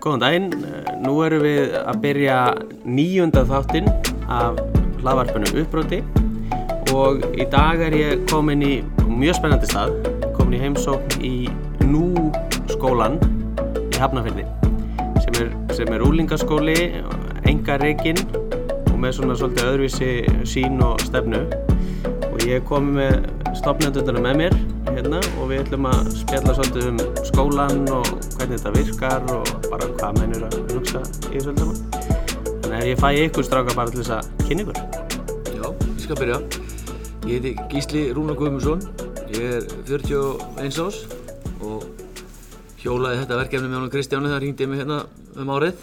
Góðan daginn, nú erum við að byrja nýjunda þáttinn af hlaðvarpunum uppbróti og í dag er ég komin í mjög spennandi stað, komin í heimsókn í Nú skólan í Hafnarfjörði sem er, sem er úlingaskóli, enga reygin og með svona svolítið öðruvísi sín og stefnu. Og ég er komin með stopnendundunum með mér hérna og við ætlum að spjalla svolítið um skólan og hvernig þetta virkar og bara hvað mennur að hugsa í þessu öllum. Þannig að ég fæ ykkur stráka bara til þess að kynna ykkur. Já, ég skal byrja. Ég heiti Gísli Rúnar Guðmundsson, ég er 41 ás og hjólaði þetta verkefni með honum Kristjáni það ringdi mig hérna um árið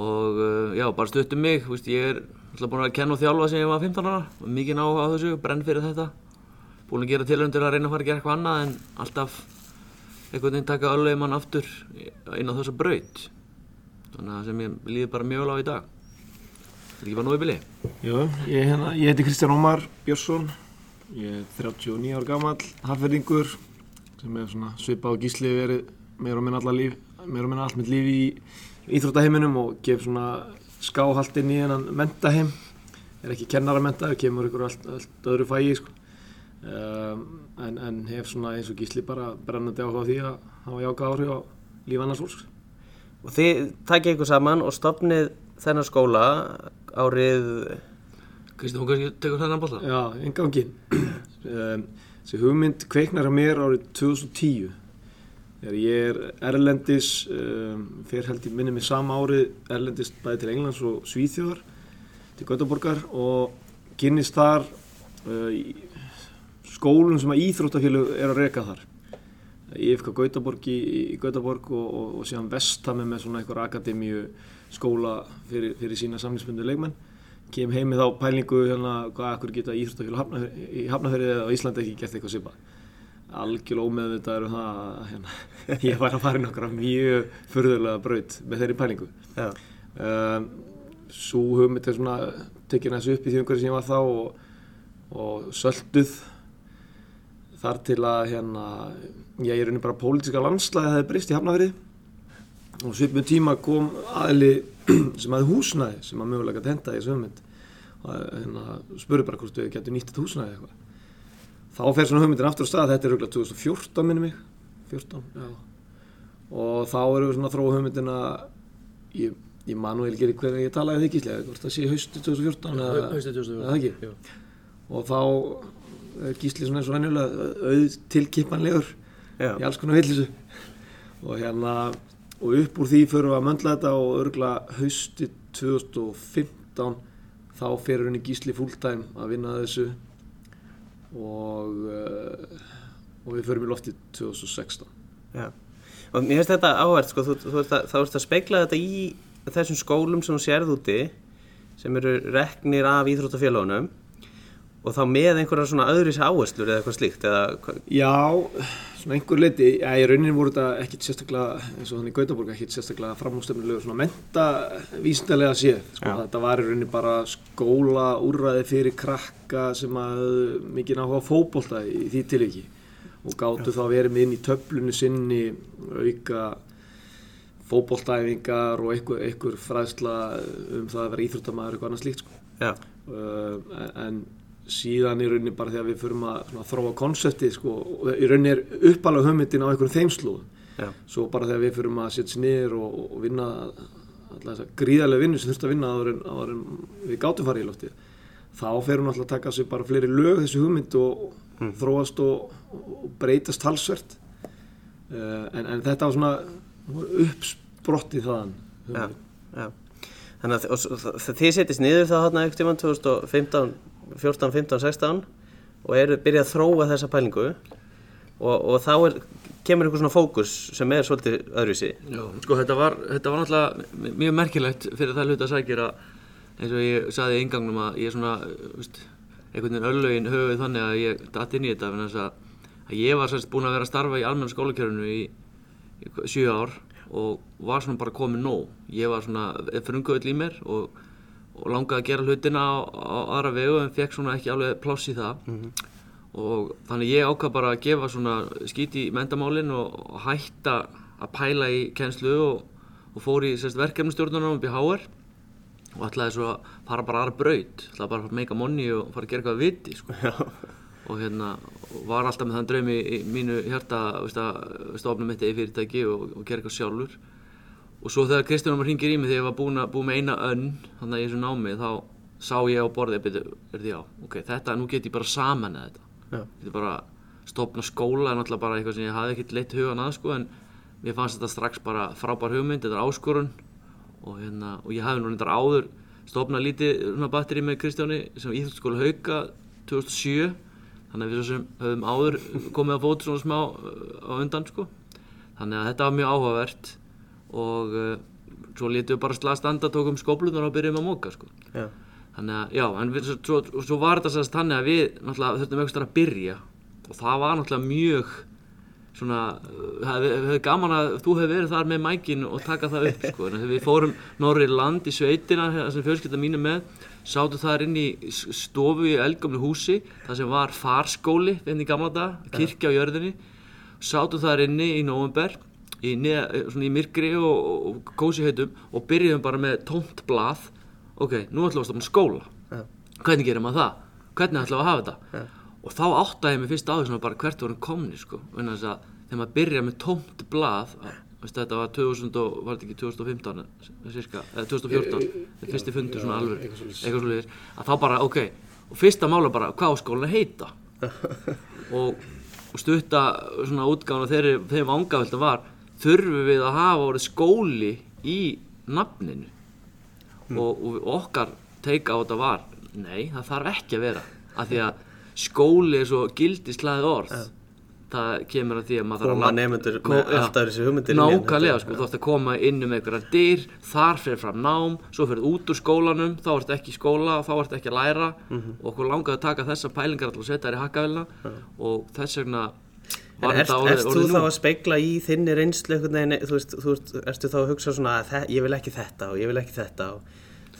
og uh, já, bara stuttum mig, Vist, ég er alltaf búin að kenna og þjálfa sem ég var 15 ára, mikið ná á þessu, brenn fyrir þetta búin að gera tilhundur að reyna að fara að gera eitthvað annað en alltaf einhvern veginn taka alveg mann aftur inn á þessa braut. Þannig að sem ég líði bara mjög vel á í dag. Það er ekki bara nógu í bili. Jú, ég, hérna, ég heiti Kristján Ómar Björnsson. Ég er 39 ár gammal hafverðingur sem er svona svipað og gísli verið meira og minna allar líf meira og minna allt mitt líf í íþróttaheiminum og gef svona skáhalt inn í hennan mentaheim. Er ekki kennaramenta, kemur ykkur allt, allt öðru fægi sko. um, en, en hef svona eins og gísli bara brennandi áhuga á því að hafa jáka áhrif á líf annars fólks Og þið takkið ykkur saman og stopnið þennan skóla árið, Kristján, hún kannski tekur þennan bólla? Já, enganginn. um, þessi hugmynd kveiknar á mér árið 2010. Þegar ég er erlendis, um, fyrir held ég minni mig sama árið, erlendist bæði til Englands og Svíþjóðar, til Götaborgar og kynnist þar uh, skólum sem að íþróttafélug er að reka þar. IFK Gautaborg í, í Gautaborg og, og, og síðan Vestami með svona einhver akademíu skóla fyrir, fyrir sína samlingsbundu leikmenn. Kem heim með þá pælingu hérna hvað akkur geta íþróttafélag í Hafnafjörði eða á Íslandi ekki gert eitthvað svipa algjörlega ómeð þetta er um það að hérna, ég var að fara í nokkra mjög fyrðulega braut með þeirri pælingu. Já, um, svo hugmynd er svona tekið þessu upp í því umhverju sem ég var þá og, og sölduð þar til að hérna, ég er unni bara pólitíska landslæði það hefði breyst í Hafnafjörði og svipum tíma kom aðli sem hafði húsnæði sem að mögulega gæti henda í þessu hugmynd og hérna, spurði bara hvort við getum nýtt þetta húsnæði eitthvað. Þá fer svona hugmyndin aftur á stað. Þetta er auðvitað 2014 minni mig. 14, já. Og þá erum við svona að þróa hugmyndina ég, ég manu eða ekki hvernig ég talaði þig gíslega hvort það sé haustu 2014 eða Haustið 2014. eða það ekki og þá er gísli svona eins og venjulega auð tilkipanlegur í alls konar villisu og hérna og upp úr því förum við að möndla þetta og örgla hausti 2015 þá fer henni gísli fulltime að vinna þessu. Og uh, og við förum í lofti 2016 já. Og mér finnst þetta áhvert, sko, þú, þú að, þá ert að spegla þetta í þessum skólum sem þú sérð úti sem eru reknir af íþróttafélagunum og þá með einhverja svona öðris áherslur eða eitthvað slíkt eða, Já, svona einhver leiti, já, í rauninni voru þetta ekkit sérstaklega, eins og þannig í Gautaborg, ekkit sérstaklega framhússtefnulegu svona menta vísindarlega séð, sko, Já. þetta var í rauninni bara skóla úrræði fyrir krakka sem að mikið náttúrulega fótbolta í því tilviki. Og gáttu þá verið með inn í töflunni sinni auka fótboltaæfingar og einhver, einhver fræðsla um það að vera íþróttamaður eitthvað annað slíkt, sko. já, Uh, en síðan í rauninni bara þegar við förum að svona, þróa konseptið sko, og í rauninni er uppalega hugmyndin á einhverjum þeimslóð já, svo bara þegar við förum að setja sér niður og, og vinna gríðarlega vinnu sem þurft að vinna áður en, áður en við gátum farið í loftið þá fer hún alltaf að taka sér bara fleiri lög þessu hugmynd og, og þróast og, og breytast talsvert. Uh, en, en þetta var svona uppsprottið þaðan já, já. Þannig að þið setjast niður þá hérna tímann 2015, 14, 15, 16 og eru byrjað að þróa þessa pælingu og, og þá er, kemur einhver svona fókus sem er svolítið öðruvísi. Já, sko þetta var, þetta var náttúrulega mjög merkilegt fyrir það hluta að sækjur að eins og ég saði í ingangnum að ég svona, veist, einhvern veginn örlögin höfuð þannig að ég datt inn í þetta að, að ég var sérst búin að vera að starfa í almenna skólakjörunu í, í hvað, sjö ár og var svona bara komin nóg. Ég var svona frunguðl í mér og, og langaði að gera hlutina á, á aðra vegu en fekk svona ekki alveg pláss í það. Og þannig ég ákvað bara að gefa svona skít í mendamálin og, og hætta að pæla í kennslu og, og fór í verkefnustjórnunum upp í HR og ætlaði svo að fara bara aðra braut. Ætlaði bara að meika monni og fara að gera eitthvað viti sko. og hérna var alltaf með þann draumi í mínu hjarta að stofna mitt eða fyrirtæki og, og gera eitthvað sjálfur og svo þegar Kristjánum ringir í mig þegar ég var búin að búið með eina önn þannig að ég er svo námið þá sá ég á borðið er því á, ok, þetta, nú get ég bara saman eða þetta. Já. Þetta er bara stofna skóla er náttúrulega bara eitthvað sem ég hafði ekkert leitt hugan að sko en mér fannst þetta strax bara frábær hugmynd, þetta er áskorun. Og, hérna, og ég hafði nú reyndar áður stofnað lítið svona batteri með Kristjáni sem íþjóðskóla hauka 2007 þannig að við svo sem höfum áður komið að fóta svona smá á undan sko. Þannig að þetta var mjög áhugavert og uh, svo létum við bara slað standa tókum skóplunar og byrjum að móka sko. Já. þannig að já, en við, svo, svo, var þetta sérst þannig að við náttúrulega þurftum einhvers að byrja og það var náttúrulega mjög svona, það hefði gaman að þú hefði verið þar með mækin og taka það upp sko, en við fórum norri land í sveitina það sem fjölskylda mínu með sátu þar inn í stofu í eldgömlu húsi það sem var farskóli inn í gamla dag, kirkja á jörðinni. Sátu þar inni í november í, í myrkri og, og, og kósi heitum og byrjuðum bara með tómt blað ok, nú ætlum við að stofna skóla Já. hvernig gerum maður það? hvernig ætlum við að hafa þetta? Já. og þá áttaði ég mig fyrst á því svona bara hvert vorum komni sko þess að þegar maður byrja með tómt blað veist, þetta var 2000 og var þetta ekki 2015 cirka, eða 2014 þetta fyrsti fundur svona alveg eitthvað svoleiðis að þá bara ok og fyrsta mála bara hvað á skólan að heita og, og stutta svona útgáðan þeirri þeim vangavelta var þurfum við að hafa orðið skóli í nafninu. Og, og okkar teika á þetta var nei, það þarf ekki að vera. Af því að skóli er svo gildislæði orð. Það kemur að því að maður Koma Ko- með já. allt öðruvísi hugmyndir hann, nákvæmlega, sko, þú ætti að koma inn um einhverjar dyr, þar fyrir fram nám svo fyrir út úr skólanum, þá ertu ekki í skóla og þá ertu ekki að læra. Mhm. og okkur langaði að taka þessa pælingar alltaf og setja þær í hakkavelna og þess vegna En var erst, orðið, erst þú orðið þá nú að speikla í þinni reynslu einhvern veginn, þú veist, þú veist, erstu þá að hugsa svona að ég vil ekki þetta og ég vil ekki þetta og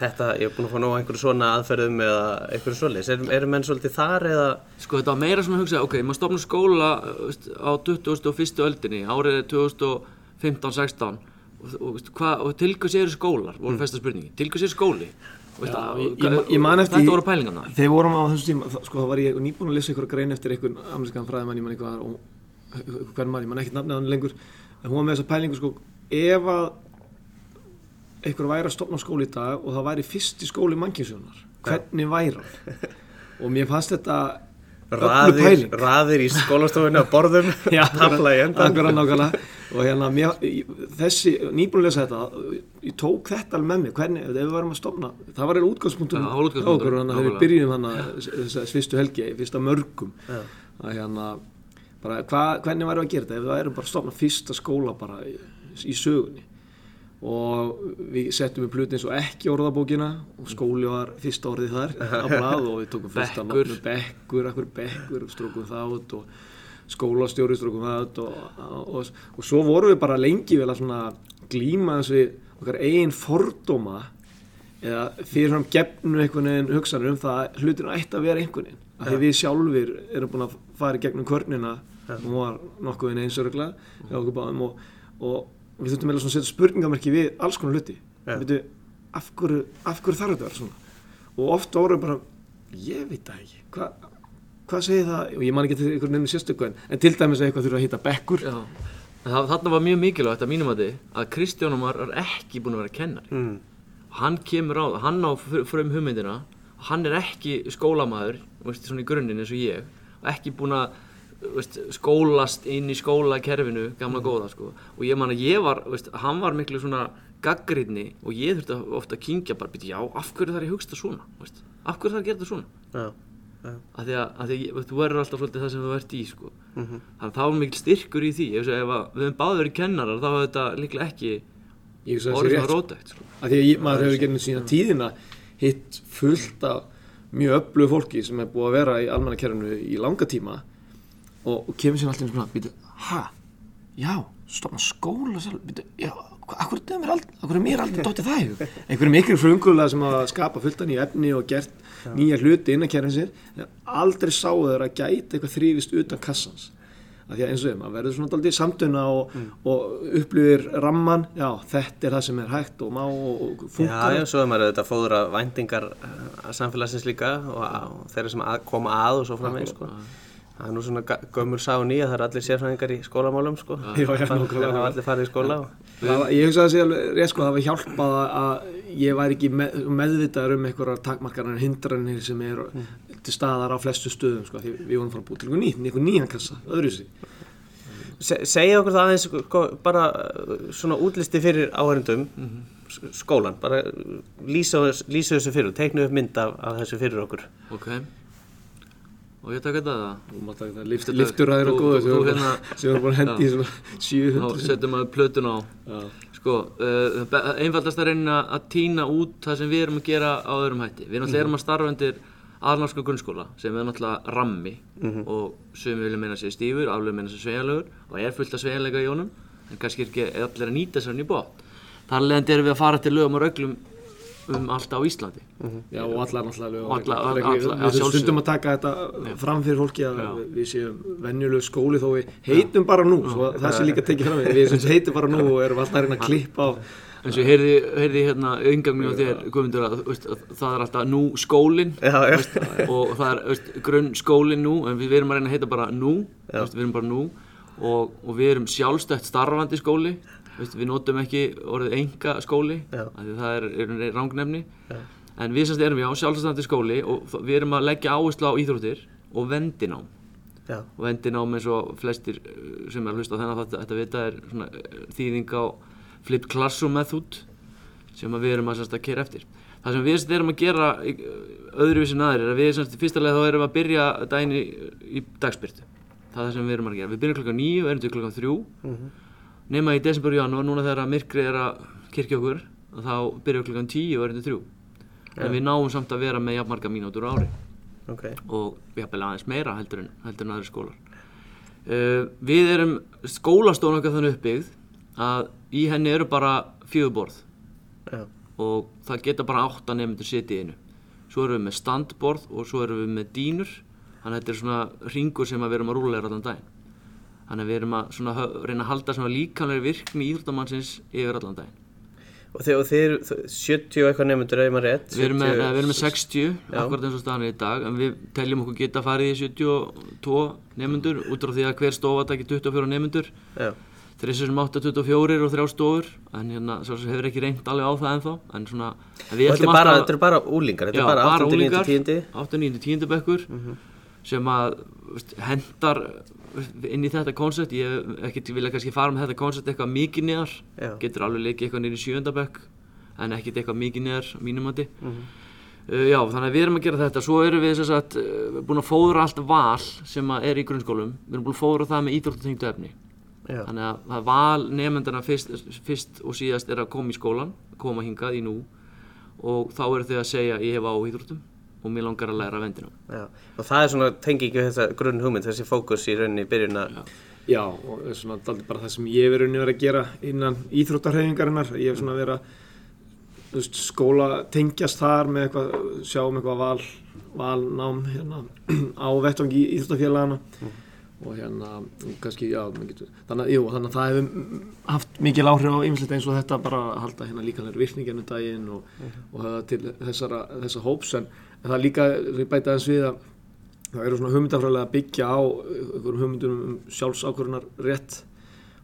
þetta, ég er búin að fá nóg einhverju svona aðferðum eða einhverju eru er menn svolítið þar eða, sko þetta var meira svona að hugsa, ok, maður stofna skóla veist, á 21. öldinni árið er 2015-16 og, og, og til hvers eru skólar, voru Mm. festa spurningi til hvers eru skóli? Já, að- ég, ég, ég man eftir þetta voru pælingarna þegar vorum á þessu tíma sko þá var ég nýbúin að lesa ykkur grein eftir einhvern amerískan fræðimann ég man eitthvað og hvern mann, ég man ekki nafnið hann lengur en hún var með þessa pælingu sko ef að einhver væri að stopna skóli í dag og það væri fyrsti skóli mannkynnsjónar hvernig væri hann? Og mér fannst þetta raðir, pæling. raðir í skólastofunni á borðum, tafla í endan. og hérna mér, þessi, nýbúin að lesa þetta ég tók þetta alveg með mér hvernig, ef við varum að stopna það var eða var útgangspunkturinn, okkur, þannig að þegar við byrjum þannig þess fyrstu helgi, fyrsta mörgum að hérna bara, hva, hvernig við að gera þetta? Ef við værum bara að stopna fyrsta skóla bara í, í sögunni. Og við settum við plutin eins og ekki orðabókina og skóli var fyrsta orðið þar og við tókum fyrsta Bekkur. bekkur, akkur bekkur strókum það út og skólastjóri strókum það út og, og, og, og svo vorum við bara lengi vel að glíma þessi okkar eigin fordóma eða fyrirfram gefnu einhvern veginn hugsanir um það að hlutinu ætti að vera einhvern veginn. Af því við sjálfur erum búin að fara í gegnum kvörnina og hún var nokkuð einn einsörgla hjá okkur báðum og, og við þurftum meðlega svona að setja spurningamerki við alls konar hluti. Já. Veitu, af, hverju, hverju þarf þetta að vera svona? Og oft voru bara ég veit það ekki Hva, hvað segir það? Og ég man ekki til einhvern veginn sérstöku en, en til dæmis að eitthvað þurfa að hitta bekkur. Já, það, þarna var mjög mikilvægt að mínum að þið að Kristján var ekki búin að vera kennari. Mm. hann kemur á, hann á fr- frum hugmyndina hann er ekki svona í grunninn eins og ég ekki búin að veist, skólast inn í skólakerfinu gamla góða sko. Og ég man að ég var, veist, hann var miklu svona gaggrinni og ég þurfti að- ofta að kingja bara, byrja, já, af hverju þarf ég að hugsta svona? Veist? af hverju þarf ég að gera þetta svona? Já, já, af því að, að því að þú verður alltaf svolítið það sem þú ert í sko. mhm, þannig að það var mikil styrkur í því. Ef, ef að við höfum báður verið kennarar þá var þetta líklega ekki hugsa að orðið rétt svona rótækt sko. að því að ég, maður hefur gennum sína tíðina hitt fullt af mjög öflugu fólki sem er búið að vera í almannakerfinu í langa tíma og, og kemur sér alltaf svona, býtu, ha, já, stofna skóla sjálf, býtu, já, akkur er akkur er mér aldrei dóttið það í einhverjum mikil frungulega sem hafa skapað fullt af nýju efni og gert nýja hluti innan kerfin sér, en aldrei sáu þeir að gæta eitthvað þrýfist utan kassans að því að eins og þeim, að verður svona daldið samtuna og, og upplýðir ramman, já, þetta er það sem er hægt og má og, og Já, funkar já, svo er maður auðvitað að væntingar uh, samfélagsins líka og, og þeirra sem að koma að og svo framvegis sko. Það er nú svona gömur sá ný að það er allir sérfræðingar í skólamálum sko. Já, já, Það nákvæmlega. hafa allir farið í skóla og... Það var- Ég hugsa að það sé alveg rétt sko, það var hjálpað að- að ég væri ekki með, meðvitaður um einhverjar takmarkarar hindranir sem eru til staðar á flestu stöðum sko, því við vorum frá að búið til einhver nýtt, einhver nýjan kassa, öðru sér. Se, segja okkur það aðeins sko, bara uh, svona útlisti fyrir áhærendum skólan, bara uh, lýsa, lýsa þessu fyrir, teiknu upp mynd af, af þessu fyrir okkur Ok. Og ég taka þetta það. Og maður taka þetta lift, Þetta- liftur að þeirra þú- góðu þú- sem þú hérna- voru bara hendi í svona Þá 700. setjum maður plötun á. Já. Sko, uh, einfaldast að reyna að týna út það sem við erum að gera á öðrum hætti. Við náttúrulega erum að starfa undir aðalnámska grunnskóla sem er náttúrulega rammi og sögum vilja meina sér stífur, aflega meina sér sveigjanlegur. Og er fullt af sveigjanleika í honum en kannski er ekki allir að nýta sér hann í bótt. Þar leðandi erum við að fara til lögum og reglum um allt á Íslandi. Já, og allar náttúrulega lög Og alla- Það er alla- ekki- alla- Við stundum að taka þetta fram fyrir fólki að Já. við- séum venjuleg skóli þó við heitum bara nú það sé líka tekið fram. Við heitum bara nú og erum alltaf að reyna að klippa á eins og heyrði, heyrði hérna umgangni á þér Guðmundur að, veist, að það er alltaf nú skólinn og það er veist, grunn skólinn nú en við, erum að reyna að heita bara nú veist, við erum bara nú og, og við erum sjálfstætt starfandi skóli við notum ekki orðið enga skóli það er, er rangnefni en við semst erum já sjálfstætt skóli og við erum að leggja áherslu á íþróttir og vendinám. Já, og vendinám eins og flestir uh, sem er að hlusta á þennan þetta, þetta vita er svona uh, þýðing á flipped classroom method sem við erum að, að kera eftir. Það sem við erum að gera í, öðruvísi en aðrir er að við semst, leið þá erum við að byrja daginn í, í dagspyrtu það er það sem við erum að gera. Við byrjum klokkan 9 og erum til klokkan 3 nema í desember og janúar núna þegar að myrkrið er að kirkja okkur þá byrjum við klokkan 10 og erum til 3 en við náum samt að vera með jafnmarga mínútur á ári. Ok. Og jafnvel aðeins meira heldur en, heldur en aðri skólar. Uh, við erum skólastofan okkar þannig uppbyggð að í henni eru bara fjögurborð Já, og það geta bara átta nefndur setið einu. Svo erum við með standborð og svo erum við með dýnur þannig að þetta er svona ringur sem við erum að rúlega allan daginn. Þannig að við erum að svona, reyna að halda svona líkanlega virkni íþróttamannsins yfir allan daginn. og þeir, og þeir 70 og eitthvað nefndur, ef maður rétt Við erum með, 70 við erum með 60, akkurat eins og staðan er í dag, en við teljum okkur geta farið í 72 nefnendur út frá því að hver stofa takir 24 nefendur, Já, þrissur sem 8 24 og þrjá stofur, en hérna svo sem hefur ekki reynt alveg á það ennþá, en svona, en við ætlum alltaf- þetta er bara úlingar, þetta Já, er bara 8. 9. unglingar, 10. 8, 9, 10 bekkur sem að veist, hendar inn í þetta koncept. Ég vilja kannski fara með þetta koncept eitthvað mikið neðar. Getur alveg leikið eitthvað niður í sjönda bekk en ekkert eitthvað mikið neðar á mínum mati. Uh, já, þannig að við erum að gera þetta. Svo erum við sagt uh, búin að fóðra allt val sem er í grunnskólum. Við erum búin að fóðra það með efni Já, þannig að það val nefndana fyrst, fyrst og síðast er að koma í skólan koma hingað í nú. Og þá eru þau að segja ég hef á íþróttum og mér langar að læra vendina já, og það er svona tengingu þessa grunn hugmynd, þessi fókus í rauninni í byrjun að Já, og það er svona bara það sem ég hef verið að gera innan íþróttarhefingarinnar ég hef svona verið að veist, skóla tengjast þar með eitthvað, sjá um eitthvað val, valnám hérna, á vettvangi íþróttarfélagana og hérna, og kannski, já, getur, þannig, jú, þannig að það hefur haft mikil áhrif á ymslegt eins og þetta bara að halda hérna líkanlega virkninginu daginn og, og höfða til þessara, þessa hóps. En, en það er líka, sem ég bæta aðeins við að það eru svona hugmyndafræðilega að byggja á einhverjum hugmyndum um sjálfsákvörunar rétt.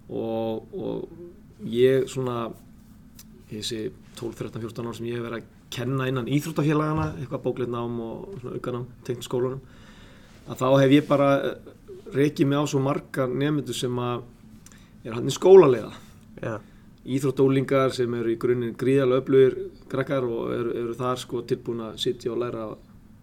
Og, og ég svona þessi 12, 13, 14 ár sem ég hef verið að kenna innan íþróttafélagana eitthvað bókleitnám og svona aukanám tengt skólunum að þá hef ég bara rekið mig á svo marga nefndur sem að er hann í skólalega Já, íþróttúlingar sem eru í grunninn gríðarlega öflugir krakkar og eru, eru þar sko tilbúin að sitja og læra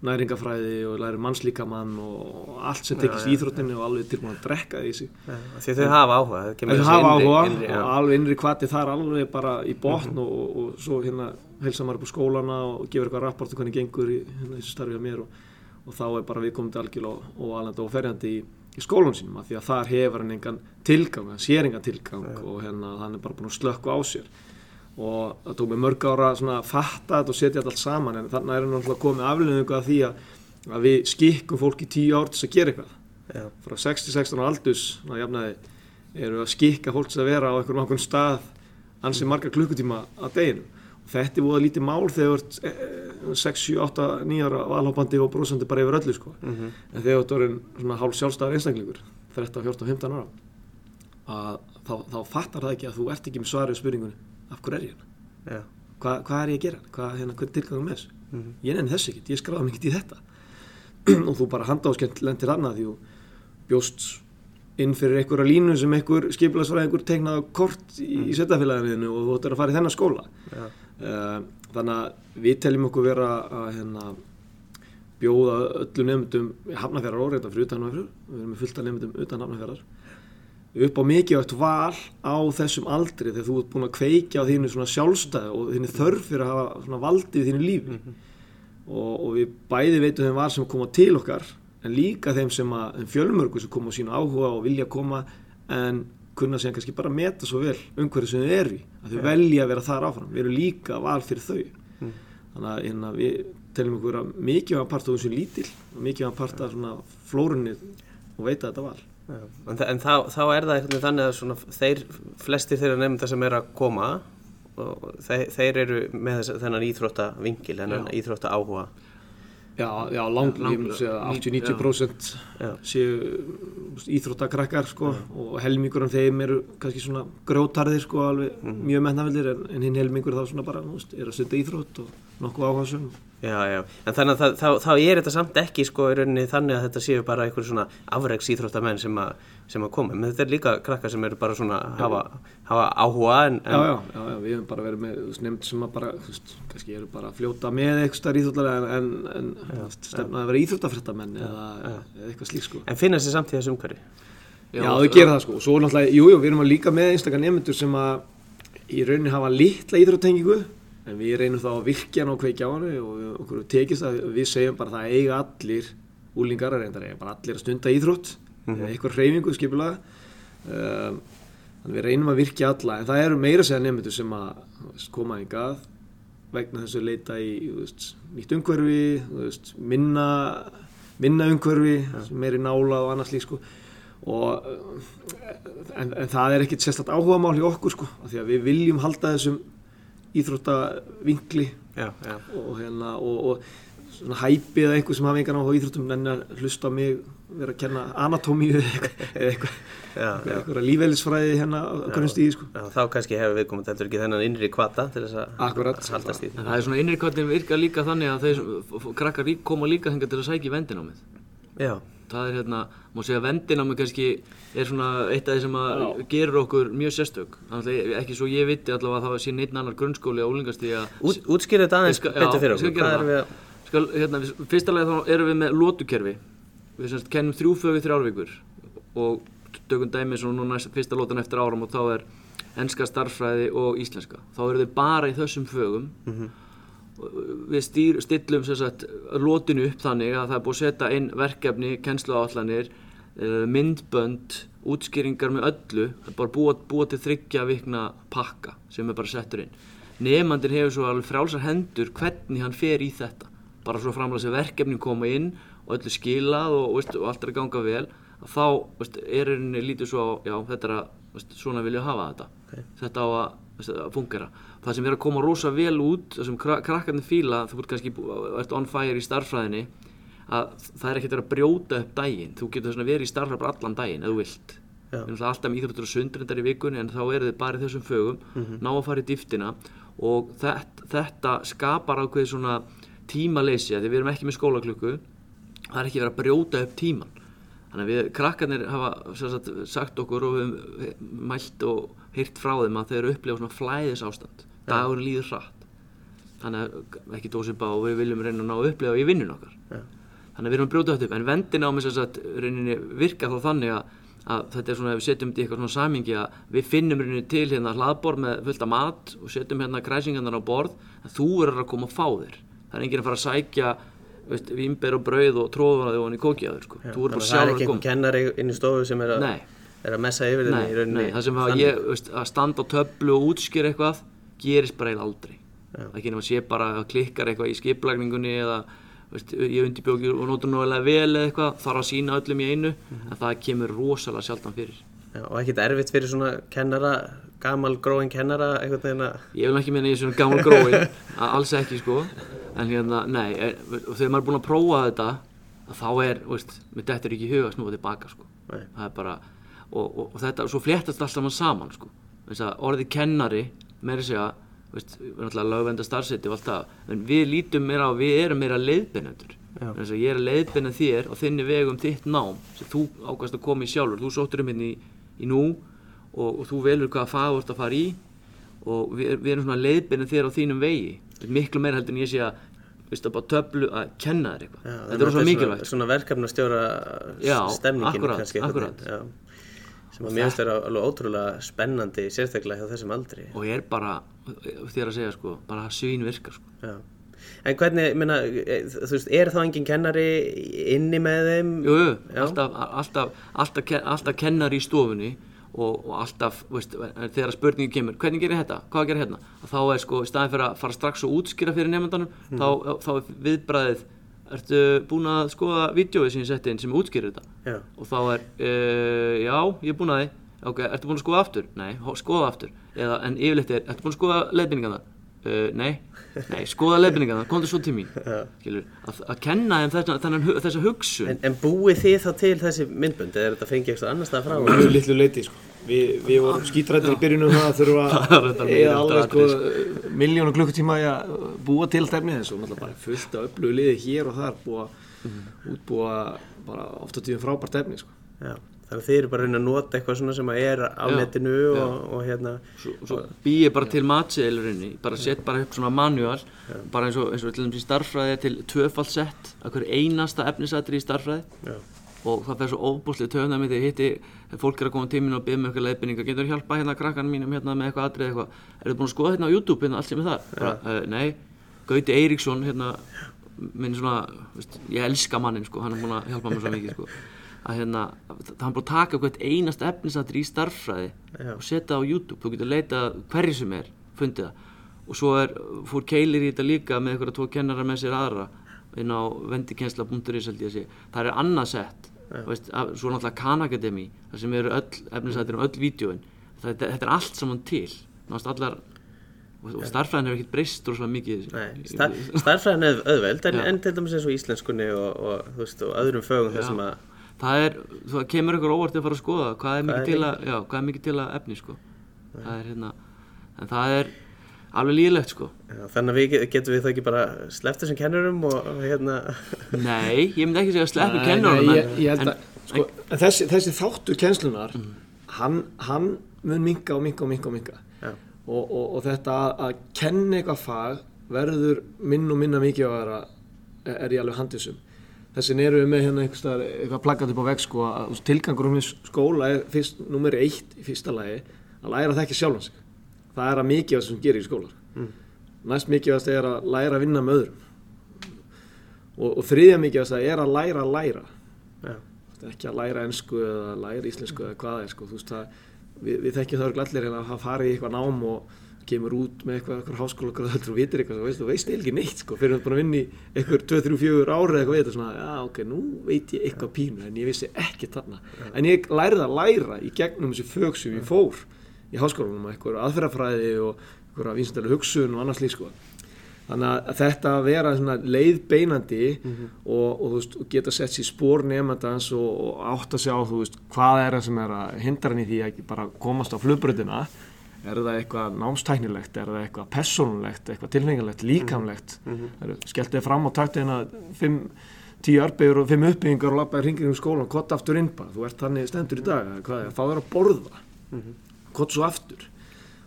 næringafræði og læra mannslíkamann og allt sem tekist í íþróttinni og alveg tilbúin að drekka því já, því þau hafa áhuga það hafa innri- áhuga innri- og alveg innri kvati þar alveg bara í botn og, og, og svo hérna helsa maður upp á skólana og gefur eitthvað rapport um hvernig gengur í hérna, þessu starfi á mér og, og þá er bara við komandi algjörlega og, alveg og ferjandi í, í skólanum sínum af því að þar hefur hann engan tilgang, hann sér engan tilgang og hérna hann er bara búin að slökku á sér. Og það tók mig mörg ára að fatta þetta og setja þetta allt saman en þannig er hann náttúrulega komið aflöðingu af því að, að við skikkum fólk í tíu ár til að gera eitthvað. Já. frá 6-16 á aldus ná, jafnaði, eru að skikka fólk sem að vera á ákveðum stað ansi marga klukkutíma á deginum þetta er búið lítið mál þegar þú ert eh, 6, 7, 8, 9 ára valhópandi og brosandi bara yfir öllu sko. Mhm. en þegar þú ert svona hálf sjálfstæðar einstaklingur 13, 14, 15 ára að þá, þá fattar það ekki að þú ert ekki með svarið spurningunni af hverju er ég hérna Já. Hva, hvað er ég að gera, hvað, hérna, hvað er tilgangum með þessu Mhm. ég nenni þessu ekkert, ég skráði ekkert í þetta og þú bara handáskent lendir annað því þú bjóst inn fyrir einhverja línu sem einhver skipilagsfræðingur teiknaði á kort í, í sveitafélaginu og þú ættir að fara í þennan skóla Já. Uh, þannig að við teljum okkur vera að hérna, bjóða öllum nefndum hafnafjara óreita fyrir utan hafnafjara við erum með fullt af nefndum utan hafnafjarar upp á mikilvægt val á þessum aldri þegar þú ert búin að kveikja á þínu svona sjálfstæði og þínu þörf fyrir að hafa valdið í þínu lífi. Og, og við bæði veitum þeim var sem koma til okkar en líka þeim að þeim fjölmörgu sem koma á sínu áhuga og vilja koma en kunna sem kannski bara meta svo vel umhverju sem þau eru í að þau velja að vera þar áfram. Við erum líka val fyrir þau. Þannig að hérna, við teljum okkur að mikilvæg part af þessu lítil mikilvæg part af svona flórunni og veita þetta val. Já. En, þa en þá, þá er það veginn þannig að svona þeir, flestir þeirra nefnda sem er að koma og þeir, þeir eru með þess, þennan íþrótta vingil, þennan íþrótta áhuga Já, já, lang, lang- ég myndi segja ní- 80-90% Já. séu íþróttakrakkar sko og helmingur af þeim eru kannski svona grjótarðir sko alveg mjög metnaveldir en, en hinn helmingur þá svona bara, þú veist, er að stunda íþrótt og nokkuð áhersum Já, já, en þannig að það, þá, þá er þetta samt ekki sko í rauninni þannig að þetta séu bara einhver svona afreiks íþróttamenn sem, að- sem að koma, menn þetta er líka krakkar sem eru bara svona að hafa, hafa áhuga en, en Já, já, já, já, við hefum bara verið með nefnd sem að bara, þú veist, kannski eru bara að fljóta með eitthvað starf íþróttalega en, en, en stefna að vera íþróttafrættamenn eða, eða eitthvað slík sko. En finna sér samt í þessu umhverfi. Já, þau gera það sko. Og svo náttúrulega, jú, jú, við erum að líka með einstakar nefndur sem að í rauninni hafa litla íþróttengingu en við reynum þá að virkja hann og kveikja á hann og okkur tekist að við segjum bara að það eiga allir úlingar að reyndar eiga bara allir að stunda íþrótt eða eitthvað hreyfingu skipulega um, þannig við reynum að virkja alla en það eru meira segja nefndur sem að koma í gað vegna þessu leita í veist, nýtt umhverfi veist, minna minna umhverfi, meiri nála og annars lík sko. Og en, en það er ekkit sérstætt áhuga mál hjá okkur sko af því að við viljum halda þessum íþróttavinkli Já, já, og hérna og, og svona hæpi eða einhver sem hafa engan áhuga á íþróttum en að hlusta á mig vera að kenna anatómíu eða eitthvað eða eitthvað, lífeylisfræði hérna á hverjum stíði sko. Já Þá kannski hefur við komið heldur ekki þennan innri kvata til þess að haldast í En það er svona innri kvartin virka líka þannig að þeir krakkar koma líka þengar til að sækja í vendinámið. Já, Það er hérna, má segja að vendinámið kannski er svona eitt af því sem að gerur okkur mjög sérstök. Þannig að ekki svo ég viti allavega að það sé neitt annar grunnskóli á úlingastíði að Út, útskýra þetta aðeins Ég skal- betur já, fyrir skal okkur gera Hvað það. erum við að Skal, hérna, við, fyrsta lega þá erum við með lótukerfi við semst kennum þrjú fög við þrjárvíkur og tökum dæmi svona núna næst- fyrsta lótan eftir áram og þá er enska starffræði og íslenska. Þá eru þau bara í þessum fögum Og við stýr, stillum sagt lótinu upp þannig að það er búið að setja inn verkefni, kennsluáallanir eh, myndbönd, útskýringar með öllu, bara búa, búa til þryggja vikna pakka sem er bara settur inn. Nefnandinn hefur svo alveg frjálsar hendur hvernig hann fer í þetta. Bara svo framlega sem verkefnin koma inn og öllu skilað og, veist, og allt er að ganga vel þá veist, er henni lítið svo já þetta er að veist, svona vilja hafa þetta. Þetta á að, að fungera það sem er að koma rosa vel út það sem kra krakkarnir fíla, þú ert kannski ert on fire í starffræðinni að það er ekkert að brjóta upp daginn. Þú getur svona verið í starffræði bara allan daginn ef þú vilt. Við erum alltaf með íþróttur og sundrindar í vikunni en þá eru þið bara í þessum fögum. Ná að fara í dýftina og þetta, þetta skapar ákveð svona tímaleysi því við erum ekki með skólaklukku. Það er ekki verið að brjóta upp tíman þannig að við krakkarnir hafa sagt, sagt okkur og við mælt og heyrt frá þeim að þeir eru upplifa svona flæðis ástand dagurinn líður hratt þannig að ekki dósipa og við viljum reyna að ná að upplifa í vinnun okkar Já. þannig að við erum að brjóta þetta upp en vendin á mig sem sagt rauninni virka þá þannig að, að þetta er svona ef við setjum þetta í eitthvað svona samingi að við finnum rauninni til hérna hlaðborð með fullt af mat og setjum hérna kræsingarnar á borð að þú verður að koma að fá þér það er enginn að fara að sækja veist, vimber og brauð og tróðuna þig og hann í kókiðaður sko. að það er ekki að einhvern kennari inn í stofu sem er að, Nei. er að messa yfir Nei, nei, það sem að ég veist, að standa á töflu og útskýra eitthvað gerist bara eiginlega aldrei Já. ekki nema sé bara að klikkar eitthvað í skiplagningunni eða veist, ég undirbjóki og notur nálega vel eða eitthvað þarf að sína öllum í einu Mhm. en það kemur rosalega sjaldan fyrir. Já, og ekkert erfitt fyrir svona kennara, gamal gróin kennara, einhvern veginn að, ég vil ekki meina ég er svona gammal gróin að alls ekki sko. En hérna, nei, er, þegar maður er búinn að prófa þetta að þá er, veist, mér dettur ekki í huga að snúa tilbaka sko. Það er bara, og, og, og þetta, svo fléttast allt saman saman sko að orðið kennari, meira segja veist, við erum alltaf lögvenda starfseti og allt það, en við lítum meira á, við erum meira leiðbeinendur. Já. þess að ég er að leiðbeina þér og þinni vegum þitt nám sem þú ákvæmst að koma í sjálfur. Þú sóttur um hérna í, í nú og, og þú velur hvaða fag þú ert að fara í og við, við erum svona að leiðbeina þér á þínum vegi. Miklu meira heldur en ég sé að veist, að bara töflu að kenna þér eitthvað. Þetta er svo mikilvægt Svona, svona verkefnastjóra stemningin akkúrat, kannski. einhvern að mér finnst vera alveg ótrúlega spennandi, sérstaklega hjá þessum aldri. og ég er bara, þér að segja sko bara svín virkar sko Já. En hvernig, meina, e, þú veist, er þá engin kennari inni með þeim? Jú, alltaf, alltaf, alltaf, alltaf kennar í stofunni og, og alltaf, veist, þegar spurningi kemur, hvernig gerir þetta, hvað gerir hérna og þá er sko, í staðin fyrir að fara strax og útskýra fyrir nefndanum, Mhm. þá, þá er viðbræðið, ertu búin að skoða vídeoið sem ég setti inn sem útskýrir þetta Já. og þá er, uh, já, ég er búin að því ok, ertu búin að skoða aftur? Nei, skoða aftur eða, en yfirleitt er, ertu búin að skoða leiðbynningarna? Uh, nei, nei, skoða leiðbynningarna, komdu svo til mín. Skilur, að, að kenna þeim þessa, þennan, þessa hugsun. En, en búið þið þá til þessi myndbönd? Eða er þetta fengið eitthvað annars það frá? mjög litlu leiti sko. Vi, við vorum skítrættir í byrjunum það að þurfa Það þetta að meira eða alveg sko, miljónu klukkutíma að búa til stefni þessu. Og náttúrulega bara fullt af upplögu liði hér og þar búa útbúa bara ofta tíðum frábært efni sko. Já, þannig að þið eru bara að nota eitthvað svona sem að er á Já, netinu já. og, og hérna. Svo, svo býi bara til matseðilurinni bara set bara upp svona manual bara eins og, eins og til dæmis í starffræði er til tvöfaldsett að hverju einasta efnisatri í starffræði Já, og það fer svo óbúslega töfna með því að hitti fólk er að koma tíminn og byggja með eitthvað leiðbynninga getur þú hjálpa hérna krakkan mínum hérna með eitthvað atrið eitthvað? Er þið búin að skoða hérna á YouTube hérna allt sem er þar? Bara, uh, nei, Gauti Eiríksson hérna minn svona, veist, ég elska mannin sko, hann er búin að hjálpa mér svo mikið sko að hérna, það hann búin að taka hvert einasta efnisatri í starffræði Já. og setja það á YouTube, þú getur leitað hverju sem er, fundið það. Og svo er, fór Keilir í þetta líka með eitthvað tvo kennara með sér aðra inn á vendikensla.is held ég að sé. Það er annað sett veist, af- svo náttúrulega Khan Academy þar sem eru öll efnisættir um öll vídjóin þetta, þetta er allt saman til. Náttúrulega allar og, og starffræðin hefur ekkert breyst rosalega mikið nei, star, starffræðin er auðveld en, en til dæmis eins og íslenskunni og, og, veist, og öðrum fögum þessum að það er, það kemur ykkur óvart að fara að skoða hvað er mikið til að, já, hvað er mikið til að efni sko? Það er hérna en það er alveg líðilegt sko. Já, þannig að við get- getum við þá ekki bara sleppt þessum kennurum og, hérna nei, ég myndi ekki segja að sleppi Nei, kennurum nei, en- ég, ég held en- að sko, en þessi, þessi þáttur kennslunar hann, hann mun minka og minka og minka og minka Já. og, og, og þetta að, að kenna eitthvað fag verður minn og minna mikið að vera er ég alveg handisum þessin eru við með hérna staðar eitthvað plaggat upp á veg sko að tilgangur um skóla er fyrst, nummer eitt í fyrsta lagi að læra að þekki sjálfan sig það er að mikið af það sem gerir í skóla mm. næst mikið af það er að læra að vinna með öðrum og, og þriðja mikið af það er að læra að læra veist, ekki að læra ennsku eða læra íslensku eða hvað það er sko. Veist, það, við, við þekkjum það allir en að farið í eitthvað nám og kemur út með eitthvað, eitthvað háskóla og þú vitir eitthvað, veist, þú veist ekki neitt sko, fyrir að búin að vinna í eitthvað 2-3-4 ári eða eitthvað þetta svona, já ok, nú veit ég eitthvað pínu en ég vissi ekki þarna. En ég lærði að læra í gegnum þessi fög sem ég fór í háskólanum eitthvað aðferðafræði og eitthvað vísindalega hugsun og annars lík sko. Þannig að þetta að vera leiðbeinandi og, og, þú veist, og geta sett sér spór nefndans og, og átt að sjá þú veist, hvað er það sem er að hindra hann í því að ekki bara komast á flugbröðina er það eitthvað námstæknilegt? Er það eitthvað personulegt, eitthvað tilfengalegt líkamlegt, mm -hmm. skellt þið fram á taktina fimm, tíu arbegur og fimm uppbyggingar og lappaði hringir um skólan kott aftur inn bara, þú ert þannig stendur í dag eða hvað er, fá þér að borða. Kott svo aftur.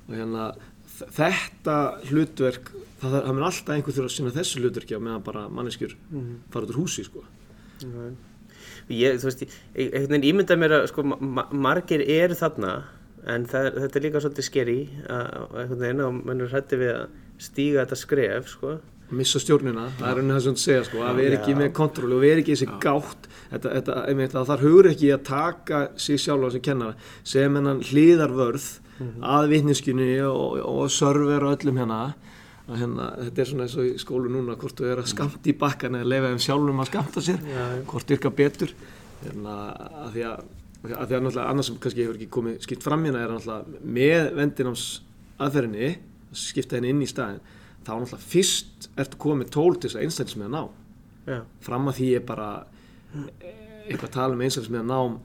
Og hérna þetta hlutverk það, það, það mun alltaf einhver þurfa að sinna þessu hlutverki á meðan bara manneskjur fara út úr húsi sko. ég, þú veist, ég, ég- einhvern veginn ímynda mér að sko, ma- margir eru þarna en það, þetta er líka svolítið skeri að einhvern veginn og mann er hrætti við að stíga þetta skref sko. missa stjórnina, það er raunin það sem þú segja sko, að vera ekki Já. með kontról og vera ekki þessi gátt þetta, þetta, einmitt, að þar hugur ekki að taka sig sjálf sem kennara sem hennan hliðarvörð að vitniskjunni og, og server og öllum hérna að hérna, þetta er svona eins og í skólu núna hvort þú er að skamta í bakkan eða lefa þeim sjálfum að skamta sér Já, já. hvort virka betur hérna, að því að, að því að náttúrulega annars sem kannski hefur ekki komið skipt fram hérna er náttúrulega með vendináms aðferðinni skipta henni inn í staðin þá náttúrulega fyrst ertu komið tól til þess að einstaklismiða ná Já. fram að því er bara eh, eitthvað að tala um einstaklismiða nám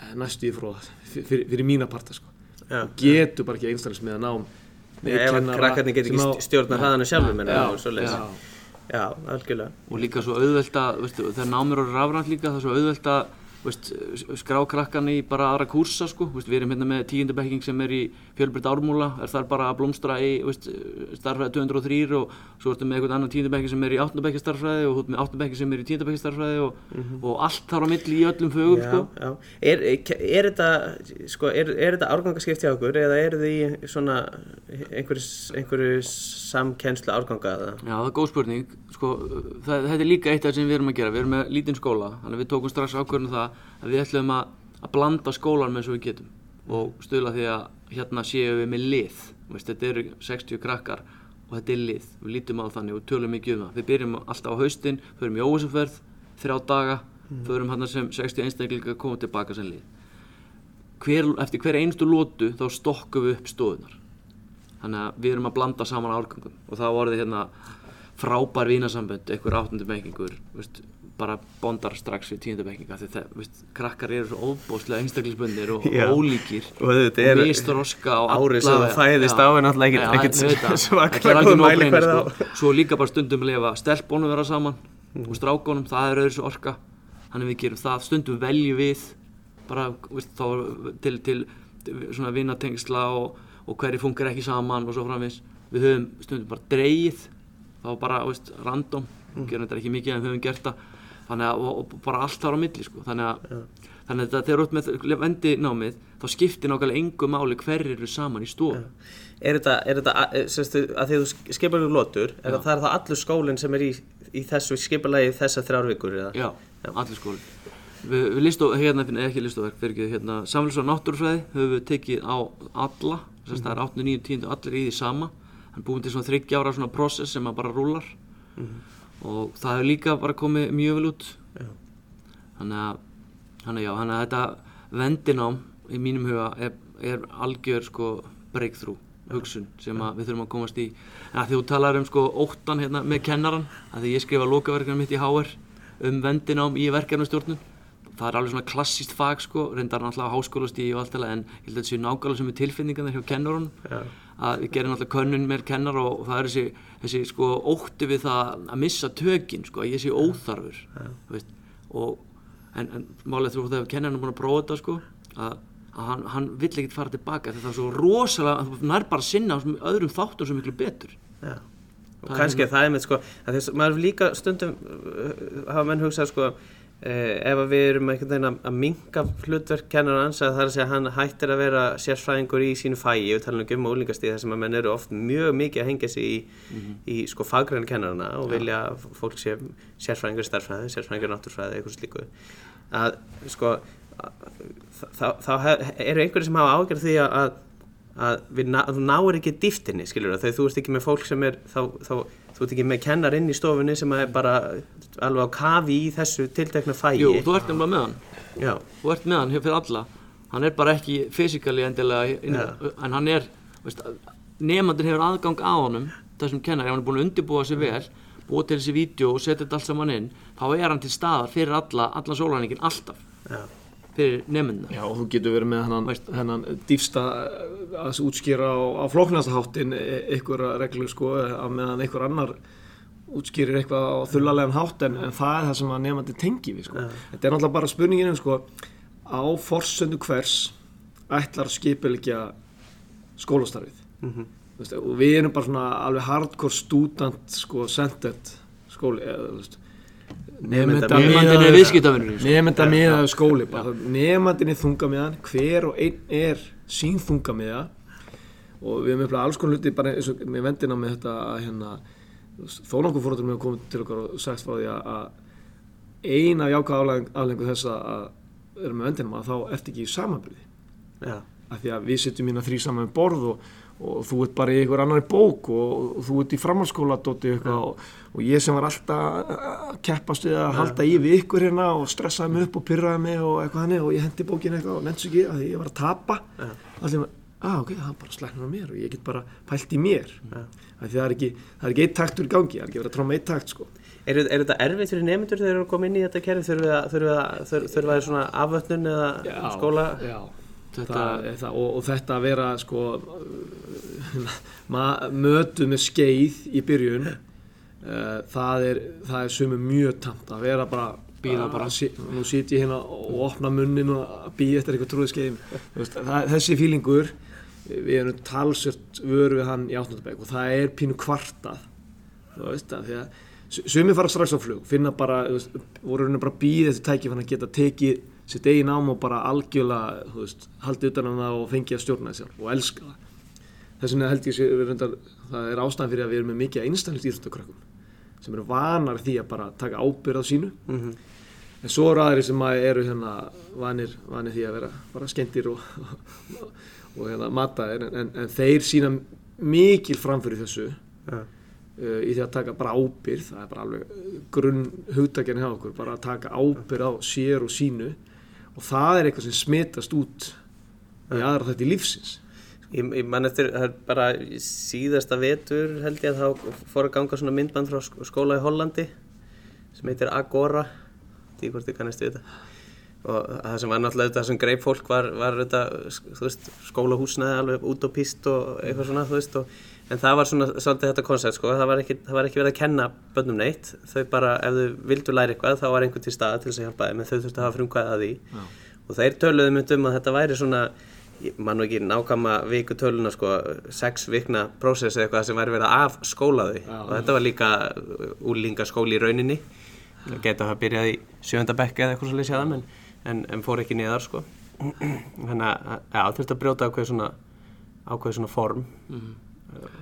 eh, næstu í fróða fyrir, fyrir mína parta sko Já. getur bara ekki einstaklismiða nám með Ef að krakkarnir get ekki á- st- stjórnað hraðanum sjálfum Já, meina, og svoleiðis. já. Algjörlega. og líka svo auðvelt að veistu, þegar námur og rafrænt líka það er svo auðvelt að veist, skrá krakkan í bara aðra kúrsa sko, veist, við erum hérna með tíundabekking sem er í fjölbreytt ármúla er þar bara að blómstra í veist, starfræði 203 og svo ertu með einhvern annan tíundabekking sem er í áttundabekki starfræði og ert með áttundabekki sem er í tíundabekki starfræði og, og allt þar á milli í öllum fögum sko. Er, er þetta, sko, er, er þetta árgangaskipt hjá okkur eða eru þið í svona einhverju, einhverju samkennslu árganga eða? Já, það er góð spurning. Sko, það, þetta er líka eitt af það sem við erum að gera. Við erum með lítinn skóla, þannig að við tókum strax ákvörðum það að við ætlum að, að blanda skólan með svo við getum og stuðla því að hérna séum við með lið. Veist, þetta eru 60 krakkar og þetta er lið. Við lítum á þannig og tölum mikið um það. Við byrjum alltaf á haustin, förum í óvissuferð, þrjá daga, förum hann sem 60 einstaklingar koma tilbaka sem lið. Hver, eftir hver einstu lótu þá stokkum við upp stóðunar þannig að við erum að blanda saman árgangum og það voruð hérna frábær vínasambönd, einhver áttundubekkingur bara bondar strax við tíundabekkinga því það, veist, krakkar eru svo óbóðslega einstaklisbundir og Já. ólíkir Og þetta er- Árið sem þú fæðist á er náttúrulega ekkert- það. er algjör góð no-brainer, mælikvarði á. sko. svo líka bara stundum lefa stelpónum vera saman og strákonum, það er öðru orka. Þannig við gerum það, stundum veljum við bara veist, þá, til, til, til svona vinnatengsla og, og hverju funkar ekki saman og svo framvis við höfum stundum bara dreigið þá bara, veist, random. Gerum þetta ekki mikið en við höfum gert það þannig að, og, og bara allt þar á milli sko. þannig að, þannig að þetta, þegar þú ert með vendi námið, þá skiptir nákvæmlega engu máli hverjir eru saman í stofu. Er þetta, er þetta semstu, að því þú skipar ykkur lotur, er það, það er það allur skólinn sem er í, í þessu skipalagi þessar þrjár vikur eða? Já, allir skóli Við, við listu, hérna, nei, ekki listuverk, fyrir ekki, hérna, samfélags- og náttúrufræði höfum við tekið á alla, þess að það er 8, 9, 10, allir í því sama. Hann búin til svona þryggja ára svona process sem að bara rúlar og það hefur líka bara komið mjög vel út. Þannig að, þannig að já, þannig að þetta vendinám í mínum huga er, er algjör sko breakthrough hugsun sem að við þurfum að komast í. En að því þú talar um sko óttan hérna með kennaran að því ég skrifa lokaverkefni mitt í HR um vendinám í verkefnastjórnun. Það er alveg svona klassíst fag sko reyndar náttúrulega háskólastíði og allt það en ég held að þetta séu nákvæmlega sem er tilfinningarnir hjá kennarunum. Að við gerum náttúrulega könnun með kennar og, það er þessi, þessi sko ótti við það að missa tökin sko ég sé óþarfur veist, og en, en málið þú þegar kennarinn er búin að prófa þetta sko að, að hann, hann vill ekkert fara tilbaka það er svo rosalega, þú nær bara að sinna öðrum þáttum svo miklu betur. Já. Og Það er kannski er það einmitt sko, að þess, maður líka stundum uh, hafa menn hugsað sko ef að við erum einhvern veginn að, að minka hlutverk kennarans að það er að segja að hann hættir að vera sérfræðingur í sínu fæi og tala um úlingastíð þar sem að menn eru oft mjög mikið að hengja sig í, í sko fagræðin kennarana og vilja að fólk sé sérfræðingur í starffræði, sérfræðingur náttúrfræði eitthvað slíku. Að sko að, þá, eru einhverju sem hafa ágjörð því að, að að ná, þú náir ekki dýftinni skilur þegar þú ert ekki með fólk sem er þá, þá, þú ert ekki með kennar inn í stofunni sem er bara alveg á kafi í þessu tiltekna fæi. Jú, þú ert nefnilega með hann. Já, þú ert með hann fyrir alla. Hann er bara ekki fysikali endilega inn, en hann er veist, nefnandinn hefur aðgang á honum þessum kennar, ef hann er búin að undirbúa sig vel búa til þessi vídeo og setja þetta allt saman inn þá er hann til staðar fyrir alla allan sólarningin alltaf. Já, fyrir nefnandina Já, þú getur verið með hennan, hennan dýfsta að útskýra á, á flóknasta háttin einhverja reglu sko að meðan einhver annar útskýrir eitthvað á þullalegan hátt en, en það er það sem að nefandi tengi við sko. Þetta er náttúrulega bara spurningin um sko á forsöndu hvers ætlar skipilegja skólastarfið. Þú veist, og við erum bara svona alveg hardcore student sko centered skóli eða þú veist Nefnandinn er viðskiptavinnurinn sko. Nefnda miða skóli. Nefndin er þungamiðan hver og einn er sín þungamiða og við erum upplega alls konar hluti bara eins og með vendina með þetta að hérna þó nokkuð fórhundur með að koma til okkar og sagt frá því að- eina jákvæða aflengu þess að vera með vendina að þá ertu ekki í samanbyrði já, af því að við setjum hérna þrý saman borð og, og þú ert bara í einhver annari bók og, þú ert í framhalskóla dóti eitthvað og, og ég sem var alltaf að keppast við að halda í við ykkur hérna og stressaði mig upp og pyrraði mig og eitthvað hannig og ég hendi bókin eitthvað og nefnst ekki að ég var að tapa. Allir maður, að ok, það er bara slæknar á mér og ég get bara pælt í mér. Það er ekki, það er ekki eitt taktur í gangi það er ekki verið að tróma eitt takt sko. Er, er þetta erfitt fyrir nefndur þegar þeir eru að koma inn í þetta kerfi? Þurfum við að, þurfum við að, þurfum þurfum við svona afvötnun eða skóla? Þetta, það, og, og þetta að vera sko mötu með skeið í byrjun uh, það er það er sumum mjög tamt að vera bara Bíða bara. nú sit ég hérna og opna munnin og býða eftir eitthvað trúið skeiðum þessi fílingur við erum talsört vöru við hann í áttundabæk og það er pínu kvartað þú veist að því að su- sumir fara strax á flug finna bara, veist, voru raunin bara býðið eftir tæki fann að geta tekið sitt eigin ám og bara algjörlega veist, haldið utan um það og fengið að stjórna þessi og elska það. Þess vegna held ég reyndar, það er ástæðan fyrir að við erum með mikið einstaklega íþróttakrökkum sem eru vanar því að bara taka ábyrð á sínu. Mhm. en svo eru aðri sem að eru hérna vanir, vanir því að vera bara skemmtir og, og, og hérna mataðir. En, en, en þeir sína mikil framfyrir þessu Já. uh, í því að taka bara ábyrð það er bara alveg grunn hugtakjarni hjá okkur bara að taka ábyrð á sér og sínu og það er eitthvað sem smitast út í aðra þetta í lífsins. Ég, ég man eftir, það er bara síðasta vetur held ég að þá fór að ganga svona myndband frá sk- skóla í Hollandi sem heitir Agora. Því hvort þið kannast við þetta. Og það sem var náttúrulega þetta sem greip fólk var, var þetta, þú veist, skólahúsnaði alveg út og píst og eitthvað svona, þú veist og, en það var svona svolítið þetta koncept sko, það var ekki, það var ekki verið að kenna bönnum neitt. Þau bara, ef þau vildu læra eitthvað þá var einhver til staða til þess að hjálpa þeim en þau þurftu að hafa frumkvæðið að því. Og þeir töluðu mynd um að þetta væri svona ég man nú ekki nákvæma viku töluna sko, sex vikna prósess eða eitthvað sem væri verið að afskóla þau. Og þetta var líka úlingaskóli í rauninni. Það geta að hafa byrjað í sjönda bekka eða eitthvað svolítið séðan en, en, en fór ekki niðar sko. Þannig að já, þurfti að brjóta ákveð svona ákveð svona form. Eh,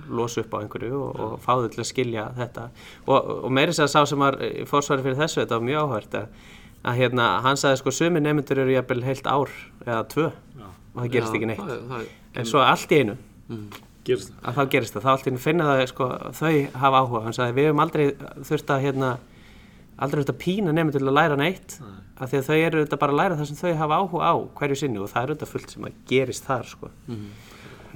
losa upp á einhverju og, og fá þau til að skilja þetta. Og, og meiri sér að sá sem var í fórsvari fyrir þessu þetta var mjög áhört að, að hérna, hann sagði sko sumi nefndur eru jafnvel heilt ár eða tvö og það gerist Já, ekki neitt. það, það, en svo allt í einu gerist það. að þá gerist það, þá allt í einu finna það sko, þau hafa áhuga, hann sagði við hefum aldrei þurft að hérna, aldrei þurft að pína nefnir til að læra neitt af því að þau eru þetta bara að læra það sem þau hafa áhuga á hverju sinni og það er þetta fullt sem að gerist þar sko. Re,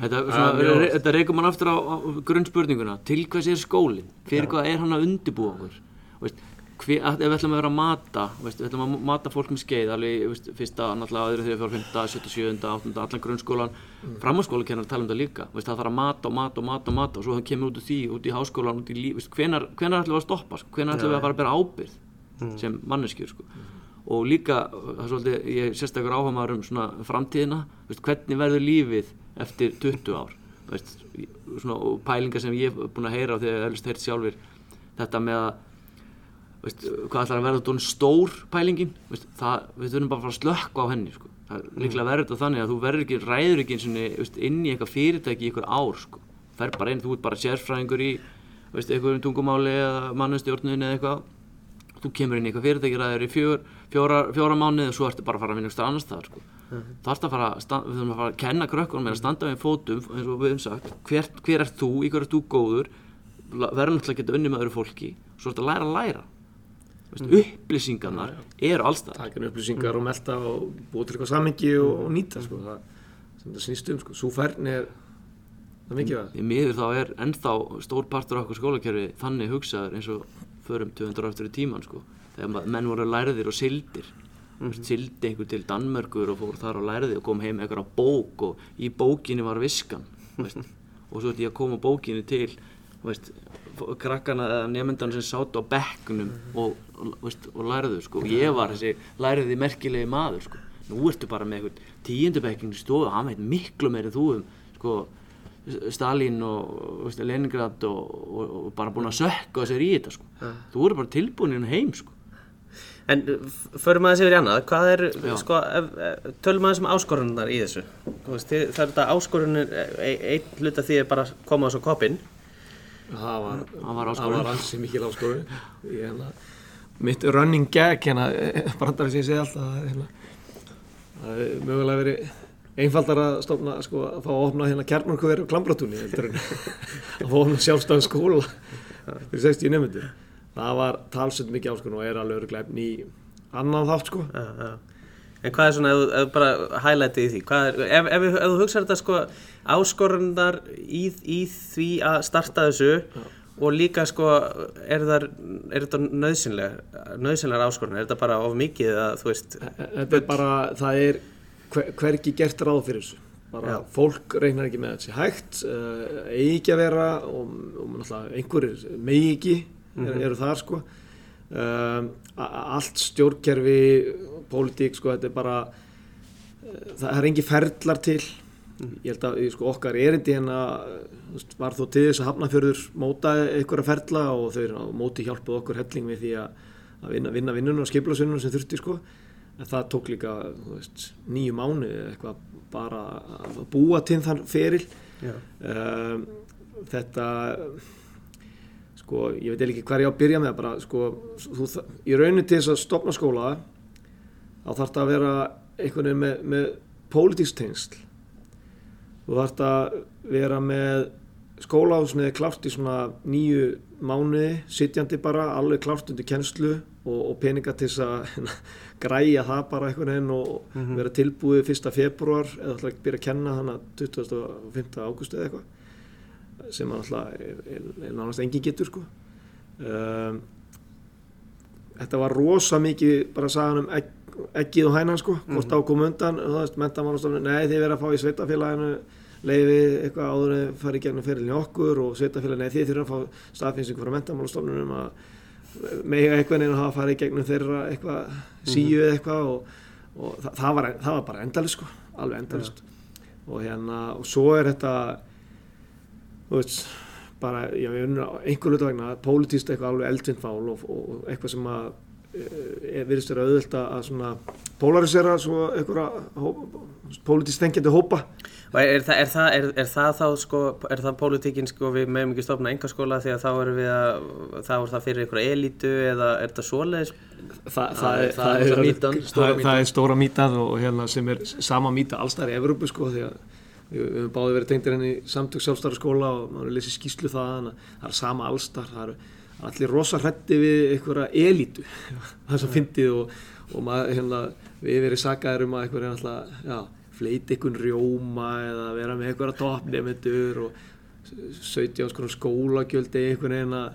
þetta reykum mann aftur á, á grunnspurninguna. Til hvers er skólinn, fyrir hvað er hann að undibúa okkur? Veist, hver, ef við ætlum að vera að mata veist, við ætlum að mata fólk með skeið alveg veist, fyrsta, náttúrulega öðru, þriða, fjóra, fymta, sjötta, sjöunda, áttunda, allan grunnskólan. Mm. framhalskólakennar tala um það líka. Það þarf að mata og mata og mata og mata og svo það kemur út úr því, út í háskólan, út í líf hvenar, hvenar ætlum við að stoppa, sko? hvenar ætlum við að fara að bera ábyrð sem manneskjur sko. og líka, það er svolítið, ég er sérstaklega áhamaður um svona framtíðina. Veist, hvernig verður lífið eftir 20 ár veist, svona, og pælingar sem ég hef búin að heyra og þegar ég hef helst heyrt sjálfur þetta með að veist, hvað ætlar að verða þetta stór pælingin veist, það, við þurfum bara að fara að slökka á henni sko. það er líklega verður þetta þannig að þú verður ekki ræður ekki veist, inn í eitthvað fyrirtæki í eitthvað ár sko. fer bara inn, þú ert bara sérfræðingur í veist, eitthvað um tungumáli eða mannustjórnun eða eitthvað þú kemur inn í eitthvað fyrirtæki ræður í fjör, fjóra, fjóra mánuði og svo ertu bara að fara að vinna eitthvað annars staðar sko. Ert að fara, að sta- við þurfum að fara að kenna krökkunum með að standa við fótum eins og við höfum sagt, hver, hver ert þú, í hverju ert þú góður? Verður náttúrulega að geta unni með öðru fólki. Svo ertu að læra að læra. Veist, upplýsingarnar eru allstað inn upplýsingar og melta og búa til eitthvað samengi og, og nýta sko, það sem það snýst um sko. svo færni er það mikið að í miður þá er ennþá stór partur af okkur skólakerfi þannig hugsaður eins og förum 200 ára eftir í tíman sko. þegar menn voru lærðir og sildir mm -hmm. sildi einhver til Danmörkur og fór þar og lærði og kom heim eitthvað bók og í bókinni var viskan veist. og svo ætti ég að koma bókinni til veist, krakkana eða nefndan sem sátt á bekknum og, og, veist, og lærðu sko. og ég var þessi lærði merkilegi maður sko. nú ertu bara með eitthvað tíundabekking stofu, hann veit miklu meiri þú um sko, Stalin og veist, Leningrad og, og, og bara búin að sökka sér í þetta sko. þú eru bara tilbúin inn heim sko. En förum aðeins yfir í annað, hvað er, Já. sko, ef, ef, tölum aðeins um áskorunar í þessu. Veist, þið, það er þetta áskorunir, e- einn hluta því er bara að koma á svo koppinn. það var, Það var áskorun. það var ansi mikil áskorun Ég, hérna, mitt running gag hérna, brandari sem ég segi alltaf það er, hérna, það er mögulega verið einfaldar að stofna, sko, að fá að opna hérna kjarnorkuverið á klambratúni heldur en að fá að opna sjálfstæðan skóla fyrir 60 nefndir. Það var talsett mikið áskonum og er alveg öruglega í annan þátt, sko. Já, já. En hvað er svona, ef, þú- bara highlightið í því, er, ef, ef, ef, þú hugsaður þetta sko áskorunar í, í því að starta þessu og líka sko, er, þar, er þetta nöðsynlega, nöðsynlegar áskorunar, er þetta bara of mikið að þú veist, Þetta er bara, það er hver, hvergi gert ráð fyrir þessu. Bara Já. fólk reynar ekki með þessi hægt, uh, eigi ekki að vera og, og einhverjir megi ekki er, eru þar sko. Um, allt stjórnkerfi, pólitík sko, þetta er bara, uh, það er engi ferlar til. Ég held að sko, okkar erindi hérna var þó til þess að Hafnarfjörður móta einhverja ferla og þau móti hjálpuð okkur helling við því að, að vinna, vinna vinnunum og skiplasunum sem þurfti sko. En það tók líka veist, nýju mánu eitthvað bara að búa til þann feril. Um, þetta, sko, ég veit ekki hvað ég á að byrja með bara, sko, þú, í raunin til þess að stopna skóla þá þarf þetta að vera einhvern veginn með, með pólitísk tengsl þú þarf að vera með skólahúsniði klárt í svona nýju mánuði, sitjandi bara alveg klárt undir kennslu og, og peninga til þess að hérna, græja það bara einhvern veginn og vera tilbúið 1. februar eða ætla að byrja að kenna þannig að 25. ágúst eða eitthvað sem að alltaf er, nánast engin getur sko. Um, þetta var rosa mikið bara sagan um egg, eggið og hænan sko hvort á kom undan og það veist mentamálastofnun nei þið verða að fá í sveitafélaginu leiði eitthvað áður en farið í gegnum ferilin okkur og sveitafélaginu nei þið þurfa að fá staðfinsingu frá mentamálastofnunum að mega eitthvað neina hafa farið í gegnum þeirra eitthvað síu eða eitthvað og, og það, það, var, það var bara endalist sko alveg endalist og hérna og svo er þetta þú veist bara, já, ég unnur á einhver hluta vegna pólitíst eitthvað alveg eldvind mál og, og eitthvað sem að e, virðist vera auðvöld að svona polarisera svo einhverja pólitíst þengjandi hópa er, það, er, það, er, er það þá sko, er það pólitíkin sko við meðum ekki stofna engaskóla því að þá erum við að, þá er það fyrir einhverja elítu eða er það svoleiðis? Þa, það er- það stóra er stóra mýtað og hérna sem er sama mýta allstæðar í Evrópu sko því að við höfum báði verið tengdir henni í samtök sjálfstæra skóla og maður er lesið skýslu það það er sama allstar það eru allir rosa hrætti við einhverja elítu það sem fyndið og, og maður hérna við verið sakaðir um að einhverja alltaf já, fleiti einhvern rjóma eða vera með einhverja toppnefndur og 17 skonar skólagjöld einhvern veginn að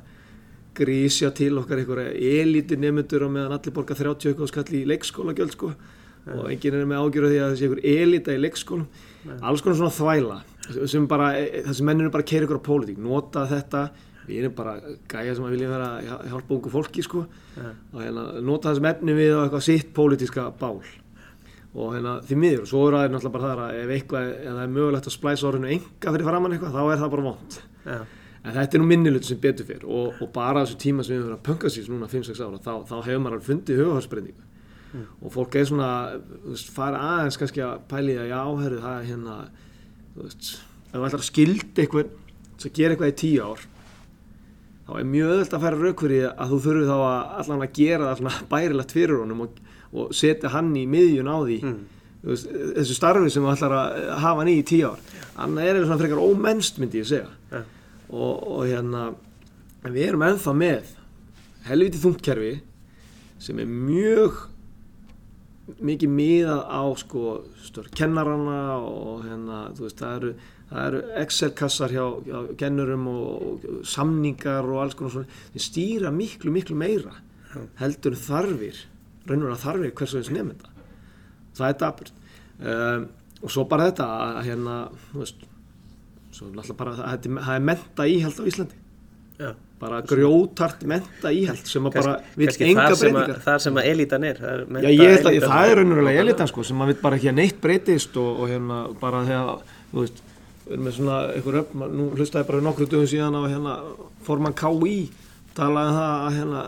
grísja til okkar einhverja elíti nefndur og meðan allir borga 30 eitthvað skall í leikskólagjöld sko. Og enginn er með ágjörðu því að þessi einhver elita í leikskólum alls konar svona þvæla sem bara, þessi menn eru bara keira ykkur á pólitík. Nota þetta, við erum bara gæja sem að vilja vera hjálpa ungu fólki sko. Og hérna nota þessum efni við á eitthvað sitt pólitíska bál. Og hérna því miður og svo er það náttúrulega bara það að ef eitthvað, ef það er mögulegt að splæsa orðinu enga fyrir framann eitthvað, þá er það bara vond Já, En þetta er nú minnilut sem betur fyrr og, og bara þessu tíma sem við höfum verið að punka sér núna 5-6 ára, þá, þá hefur maður alveg fundið hugafarsbreyningu og fólk er svona, veist, fara aðeins kannski að pæli því að já, herru, það er hérna, þú veist, ef þú ætlar að skilda eitthvað sem gera eitthvað í 10 ár, þá er mjög öðvöld að færa rauk fyrir því að þú þurfið þá að allan að gera það bærilegt fyrir honum og, og setja hann í miðjun á því, þú veist, þessu starfi sem þú ætlar að hafa hann í í 10 ár. Annað er svona frekar ómennst, myndi ég segja. Já, og, og hérna við erum ennþá með helviti þungkerfi sem er mjög mikið miðað á sko stór kennarana og hérna veist það eru, eru Excel-kassar hjá, hjá kennurum og, og samningar og alls konar svona. Þeir stýra miklu miklu meira heldur þarfir raunverulega þarfir hversu eins nefnda það er dapurt. Um, og svo bara þetta að hérna þú veist svo náttúrulega bara það, það er- er menta íhald á Íslandi. Já. Bara grjótart menta íhald sem að bara vil enga að, breytingar þar sem að elítan er það er Já, að elítan. það er raunverulega elitan sko sem að vil bara ekki að neitt breytist og, og hérna bara þegar, þú veist við erum með svona einhver öfn, nú hlustaði bara nokkru dögum síðan á hérna formann KÍ talaði um það að hérna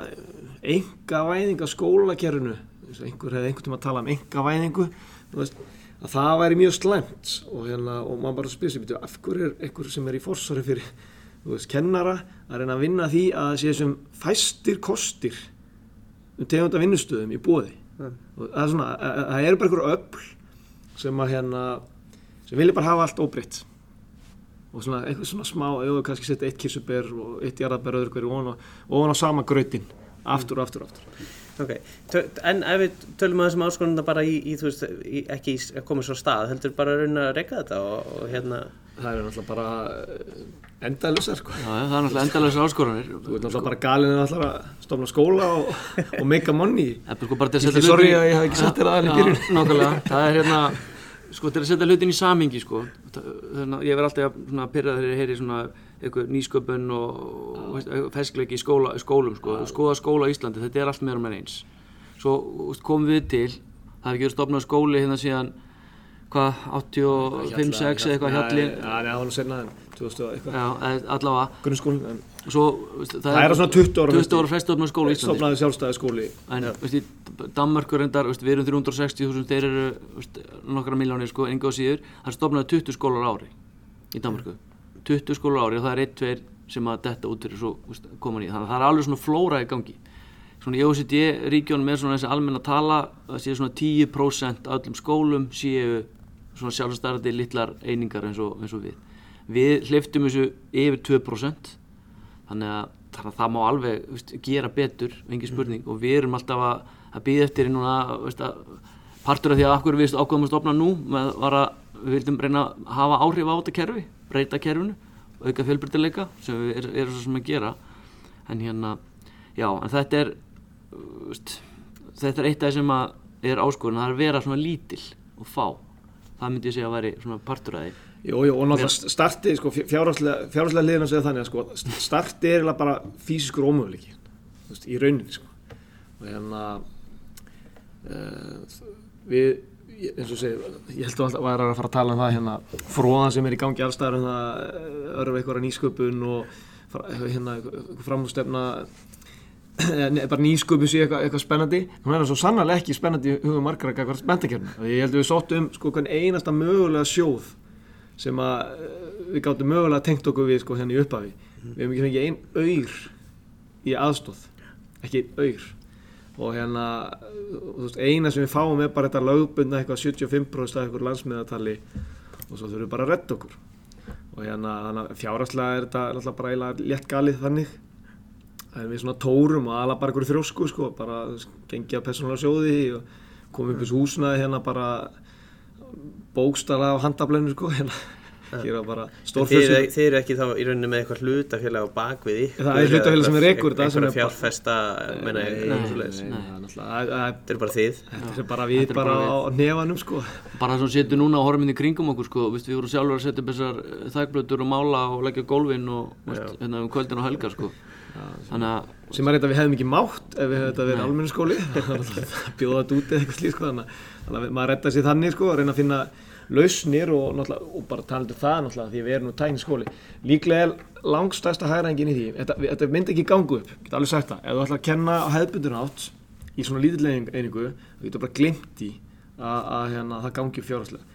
enga væðing af skólakerfinu Þess að einhver hefði einhvern tíma að tala um enga væðingu veist, að það væri mjög slæmt og hérna og maður bara "Bíddu, af hverju er einhver sem er í forsvari fyrir veist, kennara að reyna að vinna því að sé sem fæstir kostir um tegunda vinnustöðum í bóði og það er svona, að- að- það eru bara einhver öll sem að hérna sem vilja bara hafa allt óbreytt. Og svona eitthvað svona smá, við kannski setja eitt kissuber og eitt jarðaber öðru hverju ofan á sama grötin aftur og aftur og aftur Ok, en ef við tölum að þessum áskonunda bara í, í þú veist, í, ekki í, að koma svo stað, heldur bara að reyna að reyka þetta og, og hérna, það er náttúrulega bara endalusar sko. Já, það er náttúrulega endalega áskoranir. þú ert náttúrulega bara galinn að ætla að stofna skóla og, og make a money Það er sko bara til að Ég að ég hef ekki sagt þér aðeins í Já, byrjun. Nákvæmlega, það er hérna, sko til að setja hlutin í samingi sko. Að ég verð alltaf svona pyrrað þegar ég heyri svona eitthvað nýsköpun og, og feskleiki í skóla, skólum sko. Skoða skóla á Íslandi, þetta er allt meira með eins. Svo komum við til, það hefði ekki verið stopnað skóli hérna síðan, hvað, 85, 6 eða eitthvað hjallin. Það var nú senna en 2000 og eitthvað Já, eða allavega. veist, það, Það er svona 20 ára 20 ára fresti opnað skóla í Íslandi. stofnaði sjálfstæði skóli En veist, í Danmörkur reyndar, við erum 360.000, þeir eru nokkra miljónir sko, enga á síður. Það stofnaði 20 skólar ári í Danmörku. 20 skólar ári og það er 1-2 sem að detta út fyrir svo veist, koma nýja. Þannig að það er alveg svona flóra í gangi. Svona í OECD-ríkjónum er svona þessi almenna tala, það séu svona 10% af öllum skólum séu svona sjálfstæðandi litlar einingar eins og, eins og við. Við hleyftum þessu yfir 2% þannig að, þannig að það má alveg veist, gera betur, engin spurning og við erum alltaf að, að býða eftir í núna, veist, að, partur af því að okkur við ákveðum að stopna nú með, að við vildum reyna að hafa áhrif á þetta kerfi, breyta kerfinu auka fjölbyrtileika sem við er, erum svo sem að gera. En hérna, já, en þetta er veist, þetta er eitt af það sem að er áskorun, það er að vera svona lítil og fá. Það myndi ég segja að væri svona partur af því. Jú, jú, og náttúrulega starti, sko, fjárhagslega liðin að segja þannig að sko, starti er bara fysiskur veist, í rauninni sko. og hérna uh, við eins og segi, ég held að alltaf væri að fara að tala um það hérna, fróðan sem er í gangi allstæðar um það, örfa einhverja nýsköpun og hérna, framhústefna Nei, bara nýsköpu sé eitthvað, eitthvað spennandi. Hún er það svo sannarlega ekki spennandi hugum margra gagvart mentakerfinu og ég held að við sóttum sko hvern einasta mögulega sjóð sem að eh, við gáttum mögulega tengt okkur við sko hérna í upphafi. Við hefum ekki fengið ein auður í aðstóð ekki ein auður og hérna veist, eina sem við fáum er bara þetta lögbundna eitthvað 75% af eitthvað landsmiðatali og svo þurfum við bara að redda okkur. Og hérna fjárhagslega er þetta náttúrulega bara eiginlega létt galið þannig. Það er við svona tórum og alveg bara einhverju þrjósku sko, bara gengi að persónulega sjóði og komið upp þessu húsnaði hérna bara bókstala á handablennu sko, hérna, hér var bara þið, stórfjölskyld. eru- ekki þá í rauninni með eitthvað hlutafélag á bakvið ykkur Það er hlutafélag sem er er bara- fjárfesta, Nei, er þetta er bara þið. þetta er bara við bara á nefanum sko. bara það sem setur núna inn í kringum okkur sko, við vorum sjálfur að setja upp þessar eh, þakblötur og mála og leggja gólfin og hérna um kvöldin og helgar sko. þannig að sem er þetta við hefðum ekki mátt ef við hefðum þetta verið almennu skóli bjóða þetta út eða eitthvað slíkt sko, þannig að- maður redda sér þannig sko, að reyna að finna lausnir og, og bara talandi um það náttúrulega því við erum nú tækni skóli. Líklega er langstæsta hægrængin í því. Þetta, þetta myndi ekki gangu upp, ég get alveg sagt það. Ef þú ætlar að kenna á hefðbundun átt í svona lítileg einingu, þú getur bara glimt í að, að hérna, það gangi upp fjárhagslega.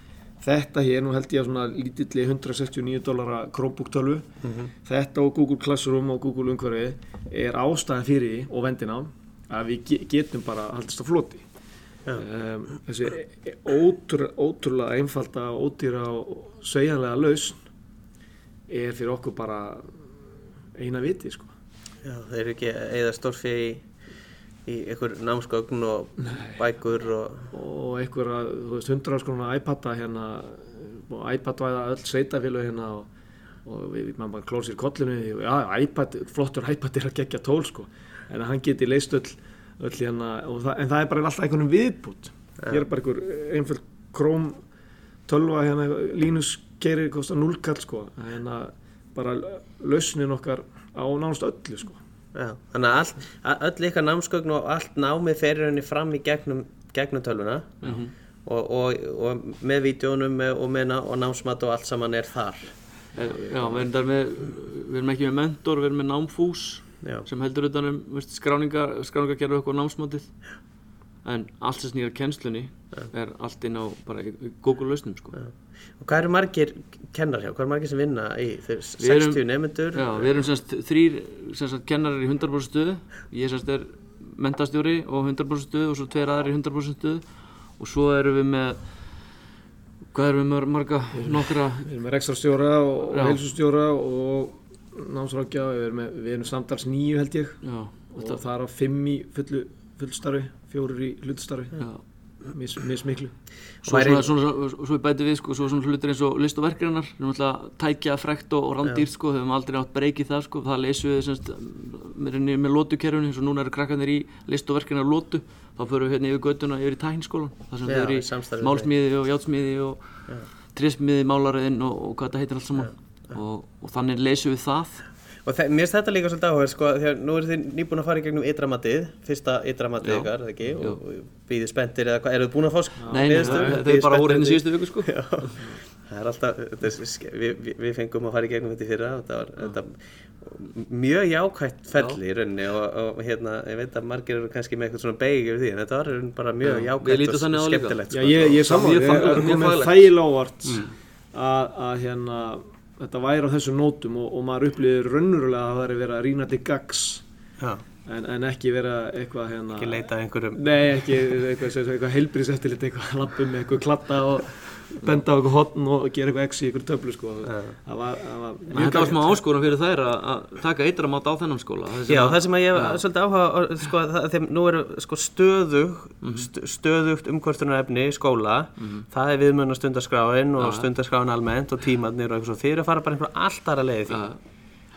Þetta hér, nú held ég að svona lítilli 169 dólara Chromebook tölvu. Þetta og Google Classroom og Google umhverfi er ástæðan fyrir og vendina að við ge- getum bara haldist á floti. Um, þessi ótrú, ótrúlega einfalda ódýra og sveigjanlega lausn er fyrir okkur bara eina viti sko. Já, þeir eru ekki eða stórfi í, í einhver námsgögn og bækur og og einhverja, þú veist, 100 skrona iPada hérna og iPad væða öll sveitafélag hérna og, og við, maður bara klór sér kollinu. Og já, iPad, flottur iPad er að gegja tól sko, en að hann geti leist öll, öll hérna, og það, en það er bara alltaf einhvern viðbútt, hér er bara einhver einföld króm tölva hérna, Linus keirir kostar 0 kall sko, hérna bara lausnin okkar á nánast öllu sko. Já, þannig að öll ykkar námsgögn og allt námið fer í rauninni fram í gegnum, gegnum tölvuna. Og, og, og með vídjónum og, og námsmat og allt saman er þar. Eh, já, við erum, með, við erum ekki með mentor, við erum með námfús Já. sem heldur utan um veist, skráningar, skráningar gerðu okkur námsmatið en allt sem snýr að kennslunni er allt inn á bara Google lausnum sko. Og hvað eru margir kennar hjá? Hvað eru margir sem vinna í þeir Við erum- 60 nefnendur? Já, við erum semst þrýr semst kennarar í 100% stöðu ég semst er mentastjóri og 100% stöðu og svo tveir aðrir í 100% stöðu og svo erum við með Hvað erum við mör- marga, nokkra Við erum með rekstrarstjóra og Já. heilsustjóra og námsrákja, við erum, með, við erum samtals nýju held ég. Já, og það er á fimm í fullu, fullstarfi, fjórir í hlutstarfi, já. Mis, mismiklu. Svo, Væri- svona, svona, svo, bæti við sko, svo svona hlutir eins og list og verkefnar sem alltaf tækja frekt og, og randýrt sko, höfum aldrei átt breykið það sko, það leysum við semst með, með, með lótukerfinu, eins og núna eru krakkarnir í list og verkefnar lótu, þá förum við hérna yfir göttuna yfir í tækniskólan, það sem Já, þau eru í við málsmíði og játsmíði og trésmíði, málaröðin og, og hvað þetta heitir allt saman og, og þannig leysum við það. Og þe- mér finnst þetta líka svolítið áhuga, sko, að nú eru þið nýbúin að fara í gegnum ytramatið, fyrsta ytramatið Já. ykkar, ekki, og, og býðið spenntir eða hvað, eru þið búin að fá sk- Nei, nei, þau Bíðið eru bara hérna eftir- síðustu viku sko. Já, það er alltaf, þetta er, ske- við, við, við fengum að fara í gegnum þetta í fyrra og þetta var þetta, mjög jákvætt ferli í rauninni og, og hérna, ég veit að margir eru kannski með eitthvað svona beig yfir því, en þetta var bara mjög Já, lítum og það skemmtilegt. Já, sko. ég, ég Mjög ég er þetta væri á þessum nótum og, og maður upplýðir raunverulega að það væri verið að rýna til gags en, en ekki vera eitthvað hérna, ekki leita einhverjum, Nei, ekki eitthvað, eitthvað, eitthvað heilbríðseftillit, eitthvað lappum eitthvað klatta og benda á eitthvað hotn og gera eitthvað x í eitthvað töflu sko. Það var, það var Þetta var smá áskorun fyrir þær að, að taka eitra mát á þennan skóla. Það sem Já, að- það sem að ég hef svolítið áhuga sko, þeim, nú eru sko stöðug, Mhm. st stöðugt umkvörtunarefni í skóla, það er viðmjöna stundarskráin og stundarskráin almennt og tímarnir og eitthvað þeir eru að fara bara einhver allt aðra leiði því.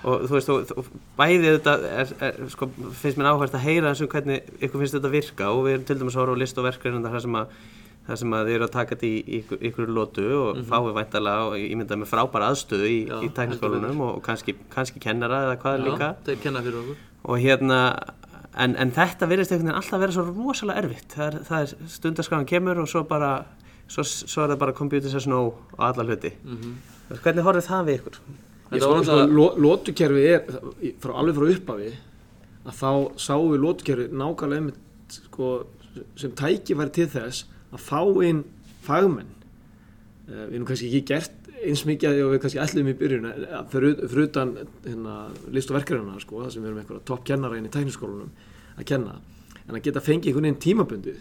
Og þú veist, og, og bæði þetta er, er, sko, finnst mér áhverst að heyra eins og hvernig ykkur finnst þetta virka. Og við erum til dæmis að horfa á list og verkefni þar sem að þar sem að þið eru að taka þetta í ykkur, ykkur lótu og mm -hmm. fáið væntalega og ég mynda með frábæra aðstöðu í, í tækniskólanum og kannski, kannski kennara eða hvað líka. Já, þeir kenna fyrir okkur. Og hérna en, en þetta verðist einhvern veginn alltaf vera svo rosalega erfitt. Það er, það er stundarskráin kemur og svo bara svo, svo er það bara computer says no og alla hluti. Hvernig horfið það við ykkur? Ég Þetta var sko, sko, lótukerfið er, frá, alveg frá upphafi, að þá sáum við lótukerfið nákvæmlega einmitt, sko, sem tækifæri til þess að fá inn fagmenn. Uh, við erum kannski ekki gert eins mikið og við kannski ætlum í byrjun, eh, fyrir, utan hérna, list og verkefnina, sko, það sem við erum eitthvað topp kennara inn í tækniskólanum að kenna, en að geta fengið einhvern veginn tímabundið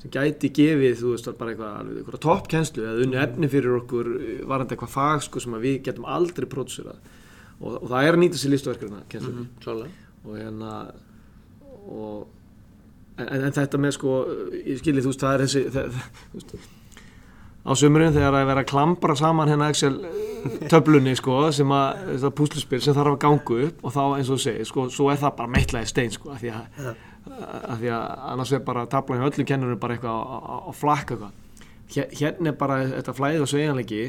sem gæti gefið, þú veist, bara eitthvað toppkennslu eða unni efni fyrir okkur eh, varandi eitthvað fag, sko, sem við getum aldrei pródúserað. Og, og það er að nýta sér listaverkefna kennslu Mhm, Klálega. Og hérna og en, en þetta með sko ég skilji þú veist það er þessi það, það, á sömurinn þegar það er verið að klambra saman hérna Excel töflunni sko sem að þetta púsluspil sem þarf að ganga upp og þá eins og þú segir sko svo er það bara meitlaði stein sko af því að, að því að annars er bara tablan hjá öllum kennurum bara eitthvað á, á, á flakka eitthvað. Hér- hérna er bara þetta flæði og sveigjanleiki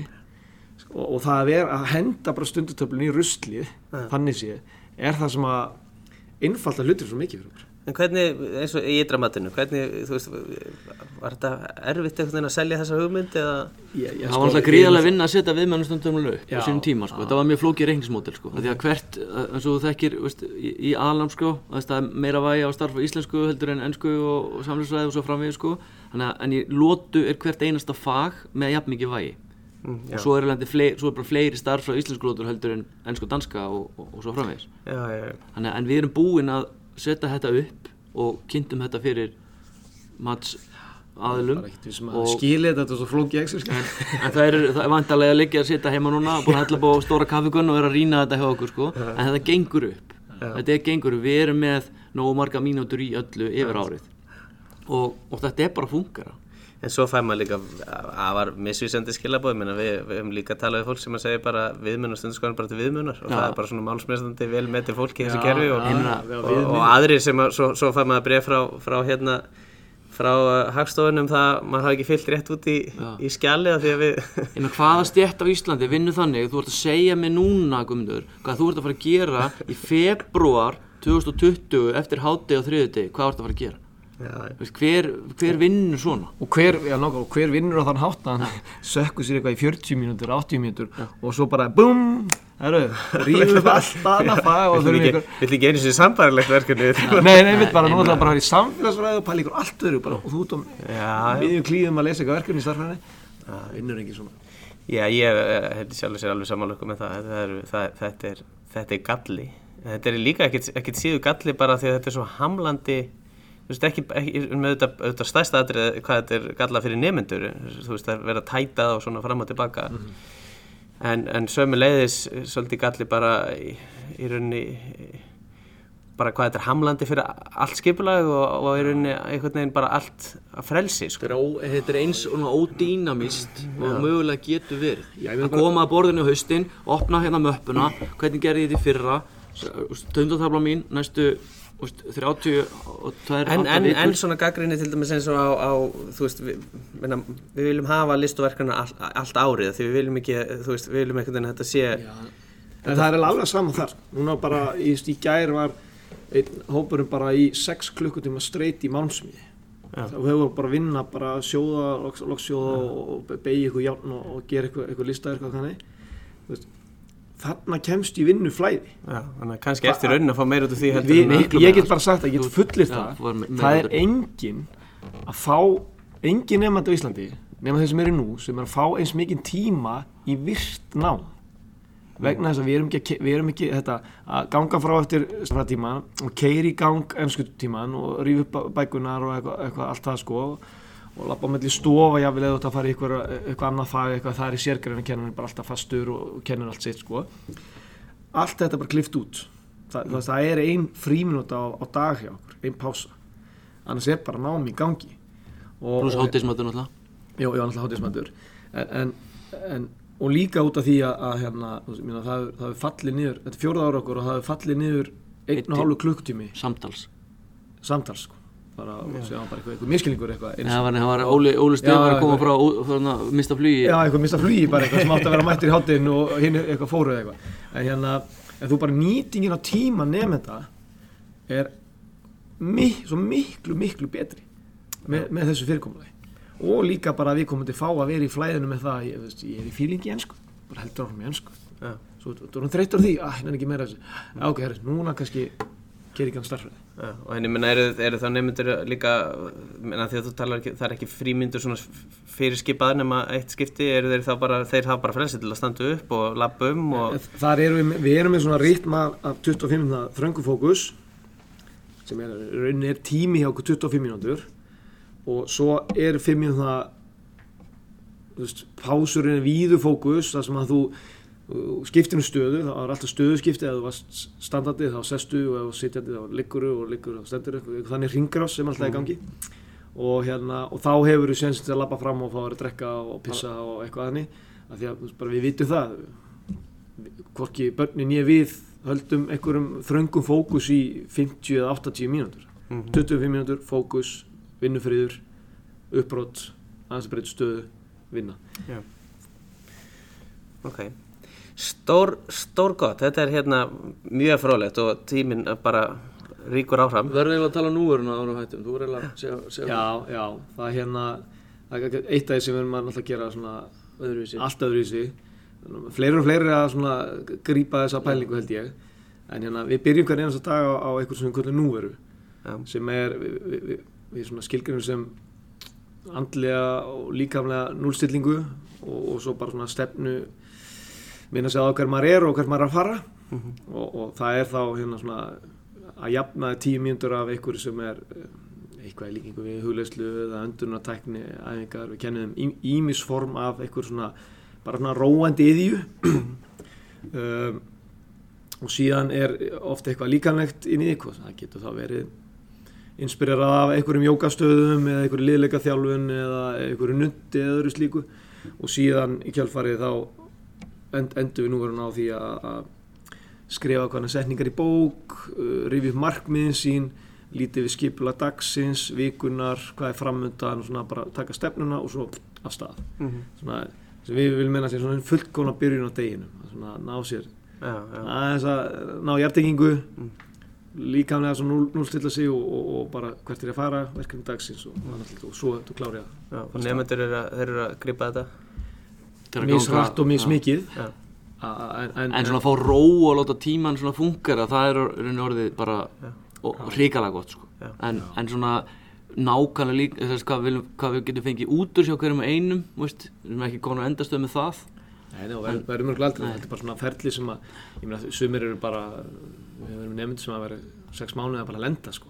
og, og það að vera að henda bara stundutöflun í ruslið þannig sé er það sem að einfalda hlutir svo mikið fyrir okkur En hvernig, eins og í ytramatinu, hvernig, þú veist, var þetta erfitt einhvern veginn að selja þessa hugmynd eða? ég, ég, Það var alltaf gríðarlega vinna að setja viðmennustundum upp á Já, sínum tíma sko. Þetta var mjög flókið reiknismódel sko. Því að hvert, eh, eins og þú þekkir veist, í, í aðlam sko, það er meira vægi á starf á íslensku heldur en ennsku og, og samlýsræði og svo framvegið sko. Þannig að en í lótu er hvert einasta fag með jafn mikið vægi. Mm, og svo er, fleiri, svo er bara fleiri starf frá íslensku lótur heldur en ennsku og danska og, og, og svo framvegis. Já, já, já. Þannig að en við erum búin að setja þetta upp og kynntum þetta fyrir mats sem að skilja þetta þetta er svo flókið sko. en það er, er vantarlega að liggja að sitja heima núna búin að hella búið á stóra kaffikunn og vera að rýna þetta hjá okkur sko. en þetta gengur upp. Þetta er gengur við erum með nógu marga mínútur í öllu yfir árið. Og, og þetta er bara að fungera En svo fær maður líka afar misvísandi skilabóð, við, við höfum líka talað við fólk sem að segja bara viðmunar stundarskóðan bara til viðmunar. Og Já. það er bara svona málsmeðstandi vel með til fólki í þessu kerfi og, og, viðmið. og aðrir sem að, svo, svo fær maður bref frá, frá hérna frá uh, hagstofunum það að maður hafi ekki fyllt rétt út í, í skjali af því að við Ég meina hvaða stjætt á Íslandi vinnur þannig? Þú ert að segja mér núna Guðmundur hvað þú ert að fara að gera í februar 2020 eftir hátegi og þriðutegi hvað ert að fara að gera Veist, hver, hver vinnur svona? og hver, já, nokkuð, og hver vinnur á þann hátt að hann sökkur sér eitthvað í 40 mínútur 80 mínútur og svo bara BUM rífum upp allt annað fag og þurfum ekki, ykkur vill ekki einu sinni sambarilegt verkefni? Nei, nei, við bara, nú ætlaðum bara í samfélagsfræði og pæla ykkur allt öðru bara, og þú Já, já. miðjum klíðum að lesa eitthvað verkefni í starfræðinni vinnur ekki svona. Já, ég eh, held sjálfur sér alveg samanlöku með það. Þetta er, það, þetta er, þetta er galli. Þetta er líka ekkit síðu galli bara því að þetta er svo hamlandi þú veist ekki, ekki með auðvitað, auðvitað stærsta atrið hvað þetta er galla fyrir nemyndur þú veist það er verið að tæta það og svona fram og tilbaka en, en sömu leiðis svolítið galli bara í, í rauninni bara hvað þetta er hamlandi fyrir allt skipulag og, og í rauninni einhvern veginn bara allt að frelsi sko. Þetta er, ó, þetta er eins og ódýnamist og mögulega getur verið. Að koma að borðinu haustin, opna hérna möppuna, hvernig gerði ég þetta í fyrra, töndatabla mín, næstu úst, 30 og 2 en, en, en svona gaggrinni til dæmis eins og á, á þú veist, við, minna, við viljum hafa listuverkana all, allt árið því við viljum ekki, þú veist, við viljum einhvern veginn að þetta sé En það er alveg saman þar. Núna bara í, í gær var einn hópurum bara í 6 klukkutíma streyt í málmsmiði. Já. Það hefur bara að vinna, bara að sjóða, loks, loks sjóða og beigja ykkur járn og, og gera eitthvað, eitthvað listaverk og þannig. Þú veist, Þarna kemst í vinnu flæði. Að kannski eftir raunin að fá meira út af því heldur Vi, en að- ég get bara sagt að ég get fullir Já, það. þú var me- Það er engin að fá, engin nefnandi á Íslandi, nema þeir sem eru nú, sem er að fá eins mikið tíma í virt nám. Vegna þess að við erum ekki, við erum ekki þetta, að ganga frá eftir tíma og keiri í gang ennskutíman og rífa upp bækunar og eitthvað, eitthvað allt það sko og lappa á melli stofa jáfnvel eða þú ert að fara í eitthvað, annað fag, eitthvað það er í sérgræna kennan bara alltaf fastur og, og kennir allt sitt sko. Allt þetta bara klift út. Þa, það, það er ein fríminúta á, á dag hjá okkur, ein pása. Annars er bara nám í gangi. Og, Plus og, hátismötu náttúrulega. já, já, náttúrulega hátíðismættur en, en, en, og líka út af því að, að hérna, meina, það, það hefur fallið niður þetta er fjórða ára okkur og það hefur fallið niður einn og hálfu klukktími Samtals. samtals sko bara, og séðan bara eitthvað, eitthvað miskilningur eitthvað eins- var, það var Óli, Óli Stef Já, var að koma frá, hana, mista flugi. Já, eitthvað mista flugi bara eitthvað sem átti að vera mættur í hátinn og hinn eitthvað fóruð eitthvað. En hérna, en þú bara nýtingin á tíma nefnda er mi svo miklu, miklu betri með, með þessu fyrirkomulagi. Og líka bara að við komum til fá að vera í flæðinu með það, ég, veist, ég er í fílingi ennsku, bara heldur áfram í ennsku. Já. Svo þú erum þreyttur á því, að hérna er ekki meira af þessu. Já, ok, herri, núna kannski gerir ekki hann starfræði. Já, og henni minna eru, eru þá nefndur líka minna, því að þú talar ekki, það er ekki frímyndur svona fyrirskipaður nema eitt skipti eru þeir þá bara, þeir hafa bara frelsi til að standa upp og labba um og Þar erum við, við erum með svona ritma af 25 minúta þröngufókus sem er, í rauninni er tími hjá okkur 25 mínútur og svo er 5 mínúta þú veist, pásurinn er víðu fókus þar sem að þú þú skiptir um stöðu, það er alltaf stöðuskipti eða þú varst standandi þá sestu og sitjandi þá liggur og liggur og stendur þannig ringrás sem alltaf er í gangi. Og, hérna, og þá hefur þú séns til að labba fram og fá að drekka og pissa og eitthvað þannig af því að bara við vitum það. Hvorki börnin ég við höldum einhverjum þröngum fókus í 50 eða 80 mínútur. 25 mínútur, fókus, vinnufriður uppbrott, aðeins að breyta stöðu vinna. Ok stór, stór gott, þetta er hérna mjög frólægt og tíminn bara ríkur áfram Verður eiginlega að tala núveruna ára hættum. Þú verður eiginlega að segja, segja Já, já, það er hérna það er eitt af því sem við erum að náttúrulega gera svona öðruvísi. allt öðruvísi fleiri og fleiri að svona grípa þessa pælingu held ég en hérna við byrjum hver einasta dag á, á eitthvað sem við kallum núveru Já. sem er við, við, við, við svona skilgjörnum sem andlega og líkamlega núlstillingu og, og svo bara svona stefnu minna sig á hver maður er og hver maður er að fara. Og, og það er þá hérna svona að jafna tíu mínútur af einhverju sem er eh, eitthvað í líkingu við hugleyslu eða öndunartækni æfingar, við kennum ímisform af einhver svona bara svona róandi yðju um, og síðan er ofta eitthvað líkanlegt inn í eitthvað, það getur þá verið inspirerað af einhverjum jókastöðum eða einhverju liðleika þjálfun eða einhverju nutti eða öðru slíku. Og síðan í kjálfarið þá end, endur við nú verðum á því að skrifa hvaðna setningar í bók, uh, rifja upp markmiðin sín, lítið við skipula dagsins, vikunar, hvað er framöndan, svona bara taka stefnuna og svo af stað. Mhm. Svona, sem við viljum menna sér svona fullkóna byrjun á deginum, svona ná sér já, já. aðeins að ná hjartengingu, líkamlega svona núl, núlstilla sig og, og, og bara hvert er ég að fara, verkefni dagsins og, og, og svo þú klári að Já, og nefndur eru að, þeir eru að gripa þetta Að misrætt ganga- og mismikið. Já. A- En, en, En svona að fá ró og láta tíman svona fungera, það er rauninni orðið bara og hrikalega gott sko. En, en svona nákvæmlega líka, þess hvað, við, hvað við getum fengið út úr sjá hverjum einum, þú veist, við erum ekki komin að endastöð með það. Nei, nei, og verðum verðum mörgulega aldrei, þetta er bara svona ferli sem að, ég meina, sumir eru bara, við erum nefnd sem að vera sex mánuði að bara lenda sko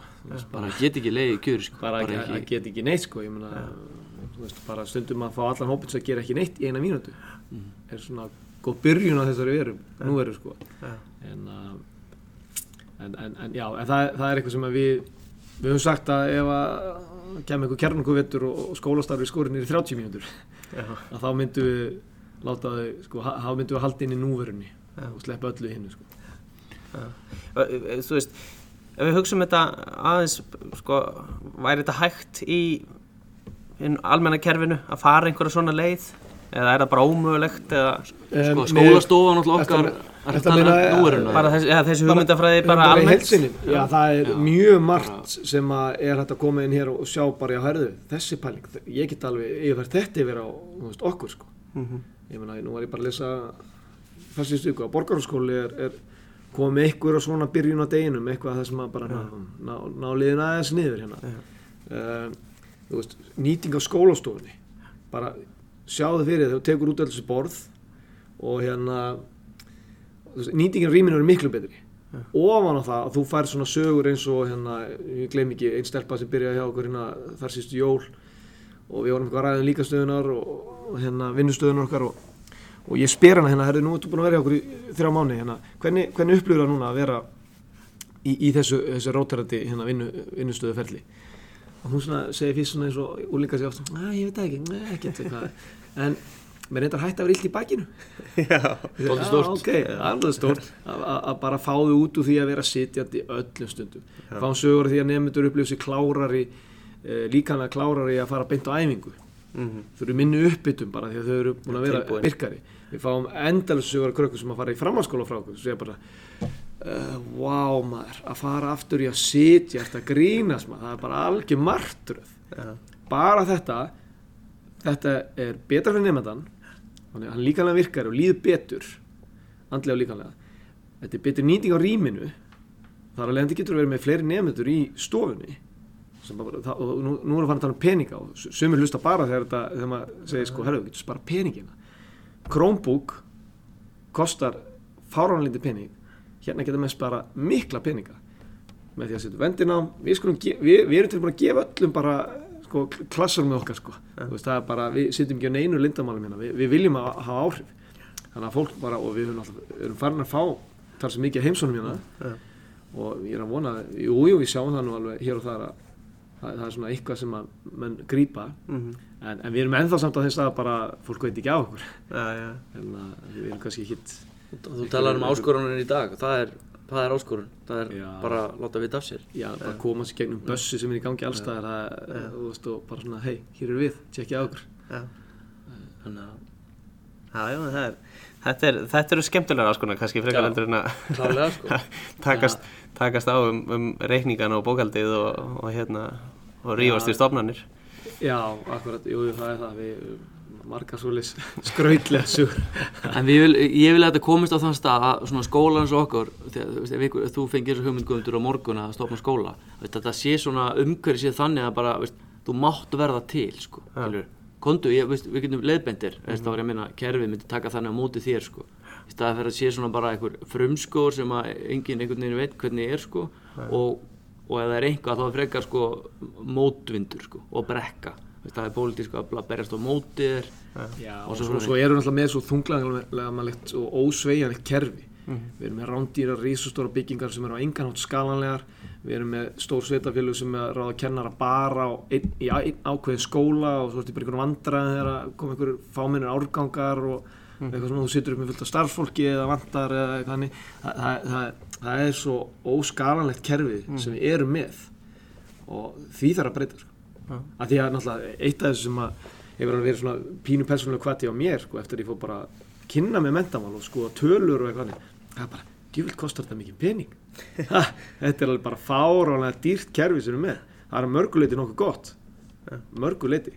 bara get ekki leiði kjör sko. bara ekki, að geta ekki neitt sko ég meina, þú veist, bara stundum að fá allan hópin sem gera ekki neitt í eina mínútu er svona góð byrjun á þessari veru nú veru sko Já. en, uh, en, en, en já, en það, það er eitthvað sem að við við höfum sagt að ef að kemur einhver kjarnunguvettur og, og skólastarfi skórinir í 30 mínútur Já. að þá myndum við láta þau, sko, þá myndum við halda inn í núverunni og sleppa öllu hinnu sko. Þú veist, ef við hugsaum þetta aðeins, sko, væri þetta hægt í almenna kerfinu að fara einhverja svona leið? Eða er það bara ómögulegt eða sko, skólastofa náttúrulega okkar núveruna bara þessi, eða þessi hugmyndafræði bara í almennt? Já, það er Já. mjög margt sem er hægt að koma inn hér og sjá bara, já, herðu, þessi pæling, ég get alveg yfirfært þetta yfir á veist, okkur, sko. Mhm. Ég meina, nú var ég bara að lesa þessi stuku að borgarskóli er, er komið ykkur á svona byrjun á deginum, eitthvað sem að bara ná, ná, ná liðin aðeins niður hérna. Þú veist, nýting á skólastofunni, bara sjáðu fyrir þegar þú tekur út þessi borð og hérna veist, nýtingin á rýminu er miklu betri. Ofan á það að þú fær svona sögur eins og hérna, ég gleym ekki einn stelpa sem byrjaði hjá okkur hérna þar sístu jól og við vorum eitthvað að ræða um líkastöðunar og, og hérna vinnustöðunar okkar og, og ég spyr hana hérna, herri, nú ertu búin að vera hjá okkur í þrjá mánu hérna, hvernig, hvernig upplifur það núna að vera í, í þessu, þessu rótarandi hérna vinnu, vinnustöðuferli og hún svona segir fyrst svona eins og úlíka sig oft, að ég veit það ekki, nei, ekkert en mér reyndar hægt að vera illt í bakinu. Já. Dálítið Já, stórt. ok, alveg stórt. Að bara fá þau út úr því að vera sitjandi öllum stundum. Fá sögur af því að nefndur upplifir sig klárari uh, líkanlega klárari að fara beint á æfingu. Mhm. þau eru minni uppbyttum bara því að þau eru búin að vera virkari. Við fáum endalins sögur af krökkum sem að fara í framhalskóla frá okkur uh, wow maður, að fara aftur í að sitja að grínast maður, það er bara algjör martröð. Já. bara þetta þetta er betra fyrir nefndan að hann líkanlega virkar og líður betur andlega og líkanlega þetta er betur nýting á rýminu. Þar að leiðandi getur verið með fleiri nefndur í stofunni. Bara, það, og nú, nú erum við farin að tala um peninga og sumir hlusta bara þegar, þetta, þegar maður segir sko, herru, við getum spara peningina. Chromebook kostar fáránlindi pening hérna getur með spara mikla peninga með því að setja vendin á við, skulum, við, við erum tilbúin að gefa öllum bara sko, klassar með okkar sko. Veist, bara, við sitjum ekki á neinu lindamálum hérna, við, við viljum að hafa áhrif þannig að fólk bara, og við erum, farin að fá þar sem mikið heimsónum hérna Já. og ég er að vona, jú, jú, við sjáum það nú alveg hér og þar að það, það er svona eitthvað sem að menn grípa Mhm. en, en við erum ennþá samt á þess að bara fólk veit ekki á okkur Já, já. en að við erum kannski hitt Þú talar um áskorunin í dag, það er, það er áskorun, það er Já. bara að láta vita af sér. já, bara koma sér gegnum bössi sem er í gangi allstaðar það, þú veist, og bara svona, hei, hér eru við tjekkja á okkur Já. Þannig að, Já, já, það er, þetta, er, þetta eru skemmtilega áskonar kannski frekar Já. heldur en að klárlega sko. takast, takast á um, um reikningana og bókaldið og, og hérna og rífast í stofnanir já, akkurat, jú, það er það við margar svoleiðis skrautlega sugur En við vil, ég vil að þetta komist á þann stað að svona skóla eins og okkur, þegar, þú, veist, ef ykkur, ef þú fengir þessu hugmyndgöndur á morgun að stofna skóla, veist, þetta sé svona umhverfið sé þannig að bara, veist, þú mátt verða til, sko, ja. kondu, ég, veist, við getum leiðbendir, mm -hmm. þá var ég að minna, kerfið myndi taka þannig á móti þér, sko, í staði fyrir að sé svona bara einhver frumskór sem að enginn einhvern veginn veit hvernig er, sko, og, og ef það er einhvað þá er frekar, sko, mótvindur, sko, og brekka, það er pólitísk að berjast á móti þér, Já, Og og svo svo, erum við alltaf með svo þunglamalegt og ósveigjanlegt kerfi. Við erum með rándýra, rísustóra byggingar sem eru á enganhátt skalanlegar. Við erum með stór sveitafélug sem er að ráða kennara bara á einn, í einn ákveðin skóla og svo ertu bara einhvern vandræði þegar að koma einhverjur fáminnir árgangar og eitthvað svona, þú situr upp með fullt af starfsfólki eða vandar eða eitthvað hannig það, það, það, það er svo óskalanlegt kerfi sem við erum með og því þarf að breyta sko. Að því að náttúrulega eitt af þessu sem að hefur verið svona pínu persónulega kvati á mér sko, eftir að ég fór bara að kynna með mentamál og skoða tölur og eitthvað það er bara, djúvill kostar þetta mikið pening. Ha, þetta er alveg bara fáránlega dýrt kerfi sem við erum með. Það er mörguleiti nokkuð gott. Mörguleiti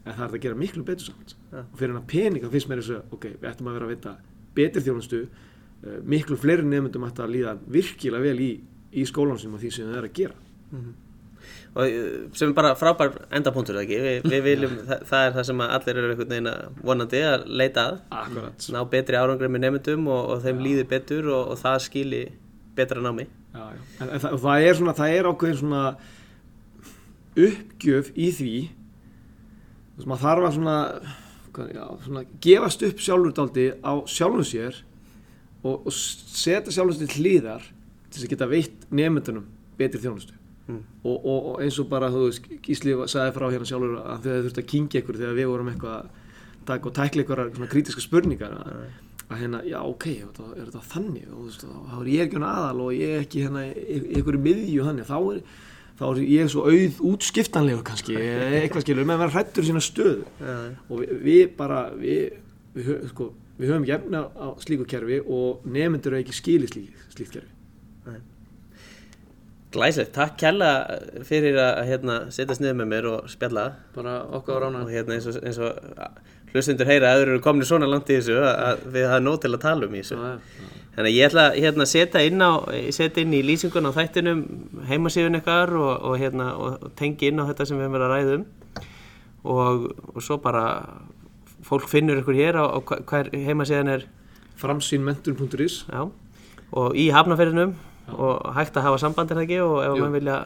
en það er að gera miklu betur samt. Ja. og fyrir hennar pening þá finnst mér þessu ok, við ættum að vera að vita betri þjónustu uh, miklu fleiri nefndum ætti að líða virkilega vel í, í skólanum sem því sem það er að gera og uh, sem er bara frábær endapunktur eða ekki, Vi, við viljum það, það er það sem allir eru einhvern veginn að vonandi að leita að, Akkurat. Ná betri árangri með nefndum og, og þeim líði betur og, og það skili betra námi. Já, já. En, en það, það er svona, það er ákveðin svona uppgjöf í því þess að maður þarf að svona, já, svona gefast upp sjálfur daldi á sjálfum sér og, og setja sjálfum sér til hlýðar til þess að geta veitt nefndunum betri þjónustu Mm. og, og, og eins og bara þú veist, Gísli sagði frá hérna sjálfur að þau þurfti að kingja ykkur þegar við vorum eitthvað að taka og tækla ykkur svona krítiska spurningar að, að hérna, já ok, er þetta, er þannig og þú veist, þá er ég ekki hann aðal og ég er ekki hérna ykkur í miðju þannig, þá er, þá er ég svo auð útskiptanlegur kannski, eitthvað skilur, með að vera hrættur í sína stöðu Já, og við, við bara, við, við, sko, við höfum gefna á slíku kerfi og nefnendur eru ekki skilið slík, slíkt kerfi. Glæsilegt, takk kella fyrir að hérna, setjast niður með mér og spjalla. Bara okkar á rána. og hérna eins og, eins og hlustundur heyra að þeir eru komin svona langt í þessu að, við hafa nóg til að tala um í þessu. Þannig að ég ætla að hérna, setja inn, á, setja inn í lýsingun á þættinum heimasíðun ykkar og, og, hérna, og tengi inn á þetta sem við höfum verið að ræða um. Og, og svo bara fólk finnur ykkur hér á, á hver heimasíðan er. Framsýnmentur.is já, og í hafnaferðinum og hægt að hafa samband er það ekki og ef Jú. mann vilja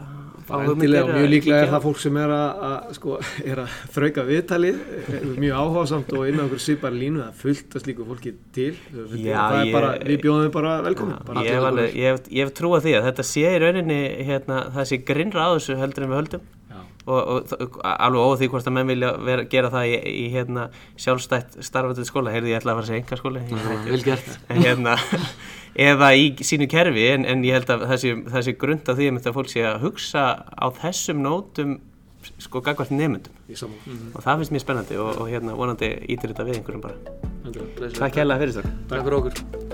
fá hugmyndir mjög líklega er það fólk sem er að, að, sko, er að þrauka viðtalið, er mjög áhugasamt og inn á okkur svipar línu, það fullt að slíku fólki til. Já, það er ég- bara, við bjóðum við bara velkomin. Bara ég, ég, hef, ég hef trú að því að þetta sé í rauninni hérna, það sé grinnra á þessu heldur en við höldum og, og alveg óð því hvort að menn vilja vera, gera það í, í hérna, sjálfstætt starfandi skóla, heyrði ég ætla að fara að segja enga skóla Vel gert. en hérna eða í sínu kerfi en, en ég held að það sé, það sé grund af því að fólk sé að hugsa á þessum nótum sko gagvart nefndum Í saman. og það finnst mér spennandi og, og hérna vonandi ítir þetta við einhverjum bara. Takk hérlega fyrir þetta Takk fyrir okkur.